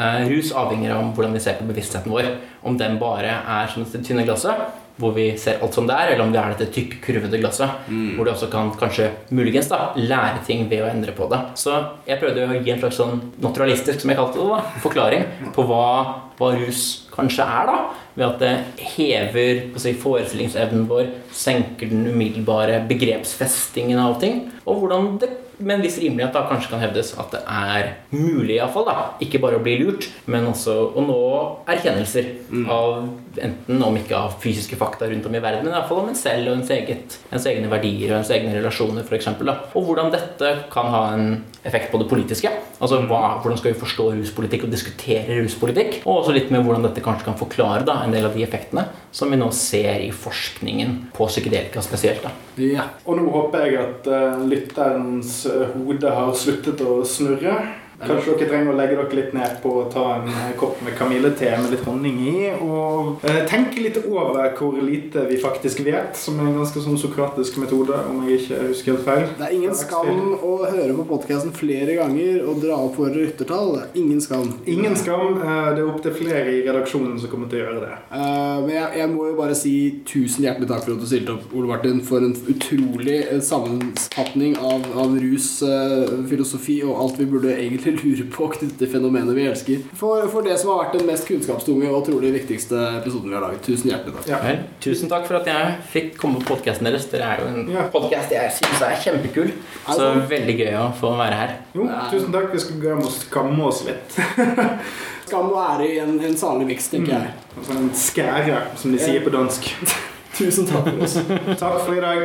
Eh, rus avhenger av hvordan vi ser på bevisstheten vår. Om den bare er som det tynne glasset, hvor vi ser alt som det er, eller om det er dette tykke, kurvede glasset, hvor du også kan kanskje muligens da, lære ting ved å endre på det. Så jeg prøvde å gi en slags sånn naturalistisk, som jeg kalte det, da, forklaring på hva, hva rus kanskje er, da. Ved at det hever si, forestillingsevnen vår, senker den umiddelbare begrepsfestingen av ting, og hvordan det med en viss rimelighet da kanskje kan hevdes at det er mulig i hvert fall da, ikke bare å bli lurt, men også å nå erkjennelser av enten om ikke av fysiske fakta rundt om i verden, men i hvert fall om en selv og ens, eget, ens egne verdier og ens egne relasjoner eksempel. Og hvordan dette kan ha en effekt på det politiske. Altså hva, hvordan skal vi forstå ruspolitikk og diskutere ruspolitikk, og også litt med hvordan dette kanskje kan forklare da, en del av de effektene som vi nå ser i forskningen på psykedelika spesielt. da. Ja. Og nå håper jeg at uh, lytterens eh, hode har sluttet å snurre. Kanskje dere trenger å legge dere litt ned på å ta en eh, kopp med kamillete med litt honning i, og eh, tenke litt over hvor lite vi faktisk vet, som er en ganske sånn sokratisk metode, om jeg ikke husker helt feil. Det er ingen skam å høre på podkasten flere ganger og dra opp våre ryttertall. Er Ingen skam. Ingen skam. eh, Det er opptil flere i redaksjonen som kommer til å gjøre det. Eh, men jeg, jeg må jo bare si tusen hjertelig takk for at du stilte opp, Ole Martin, for en utrolig sammenfatning av, av rus, filosofi og alt vi burde egentlig eller lurer på <laughs> knyttet til fenomenet vi elsker. For, for det som har vært den mest kunnskapstunge og trolig viktigste episoden vi har laget. Tusen hjertelig takk. Ja. Vel, tusen takk for at jeg fikk komme på podkasten deres. Dere er jo en Ja. podcast jeg syns er kjempekul. Så er veldig gøy å få være her. Jo, tusen takk. Vi skal gå å skamme oss litt. <laughs> Skam og ære i en, en salig miks, tenker jeg. Altså en skære, som de sier på dansk. <laughs> Tusen takk for oss. Takk for i dag.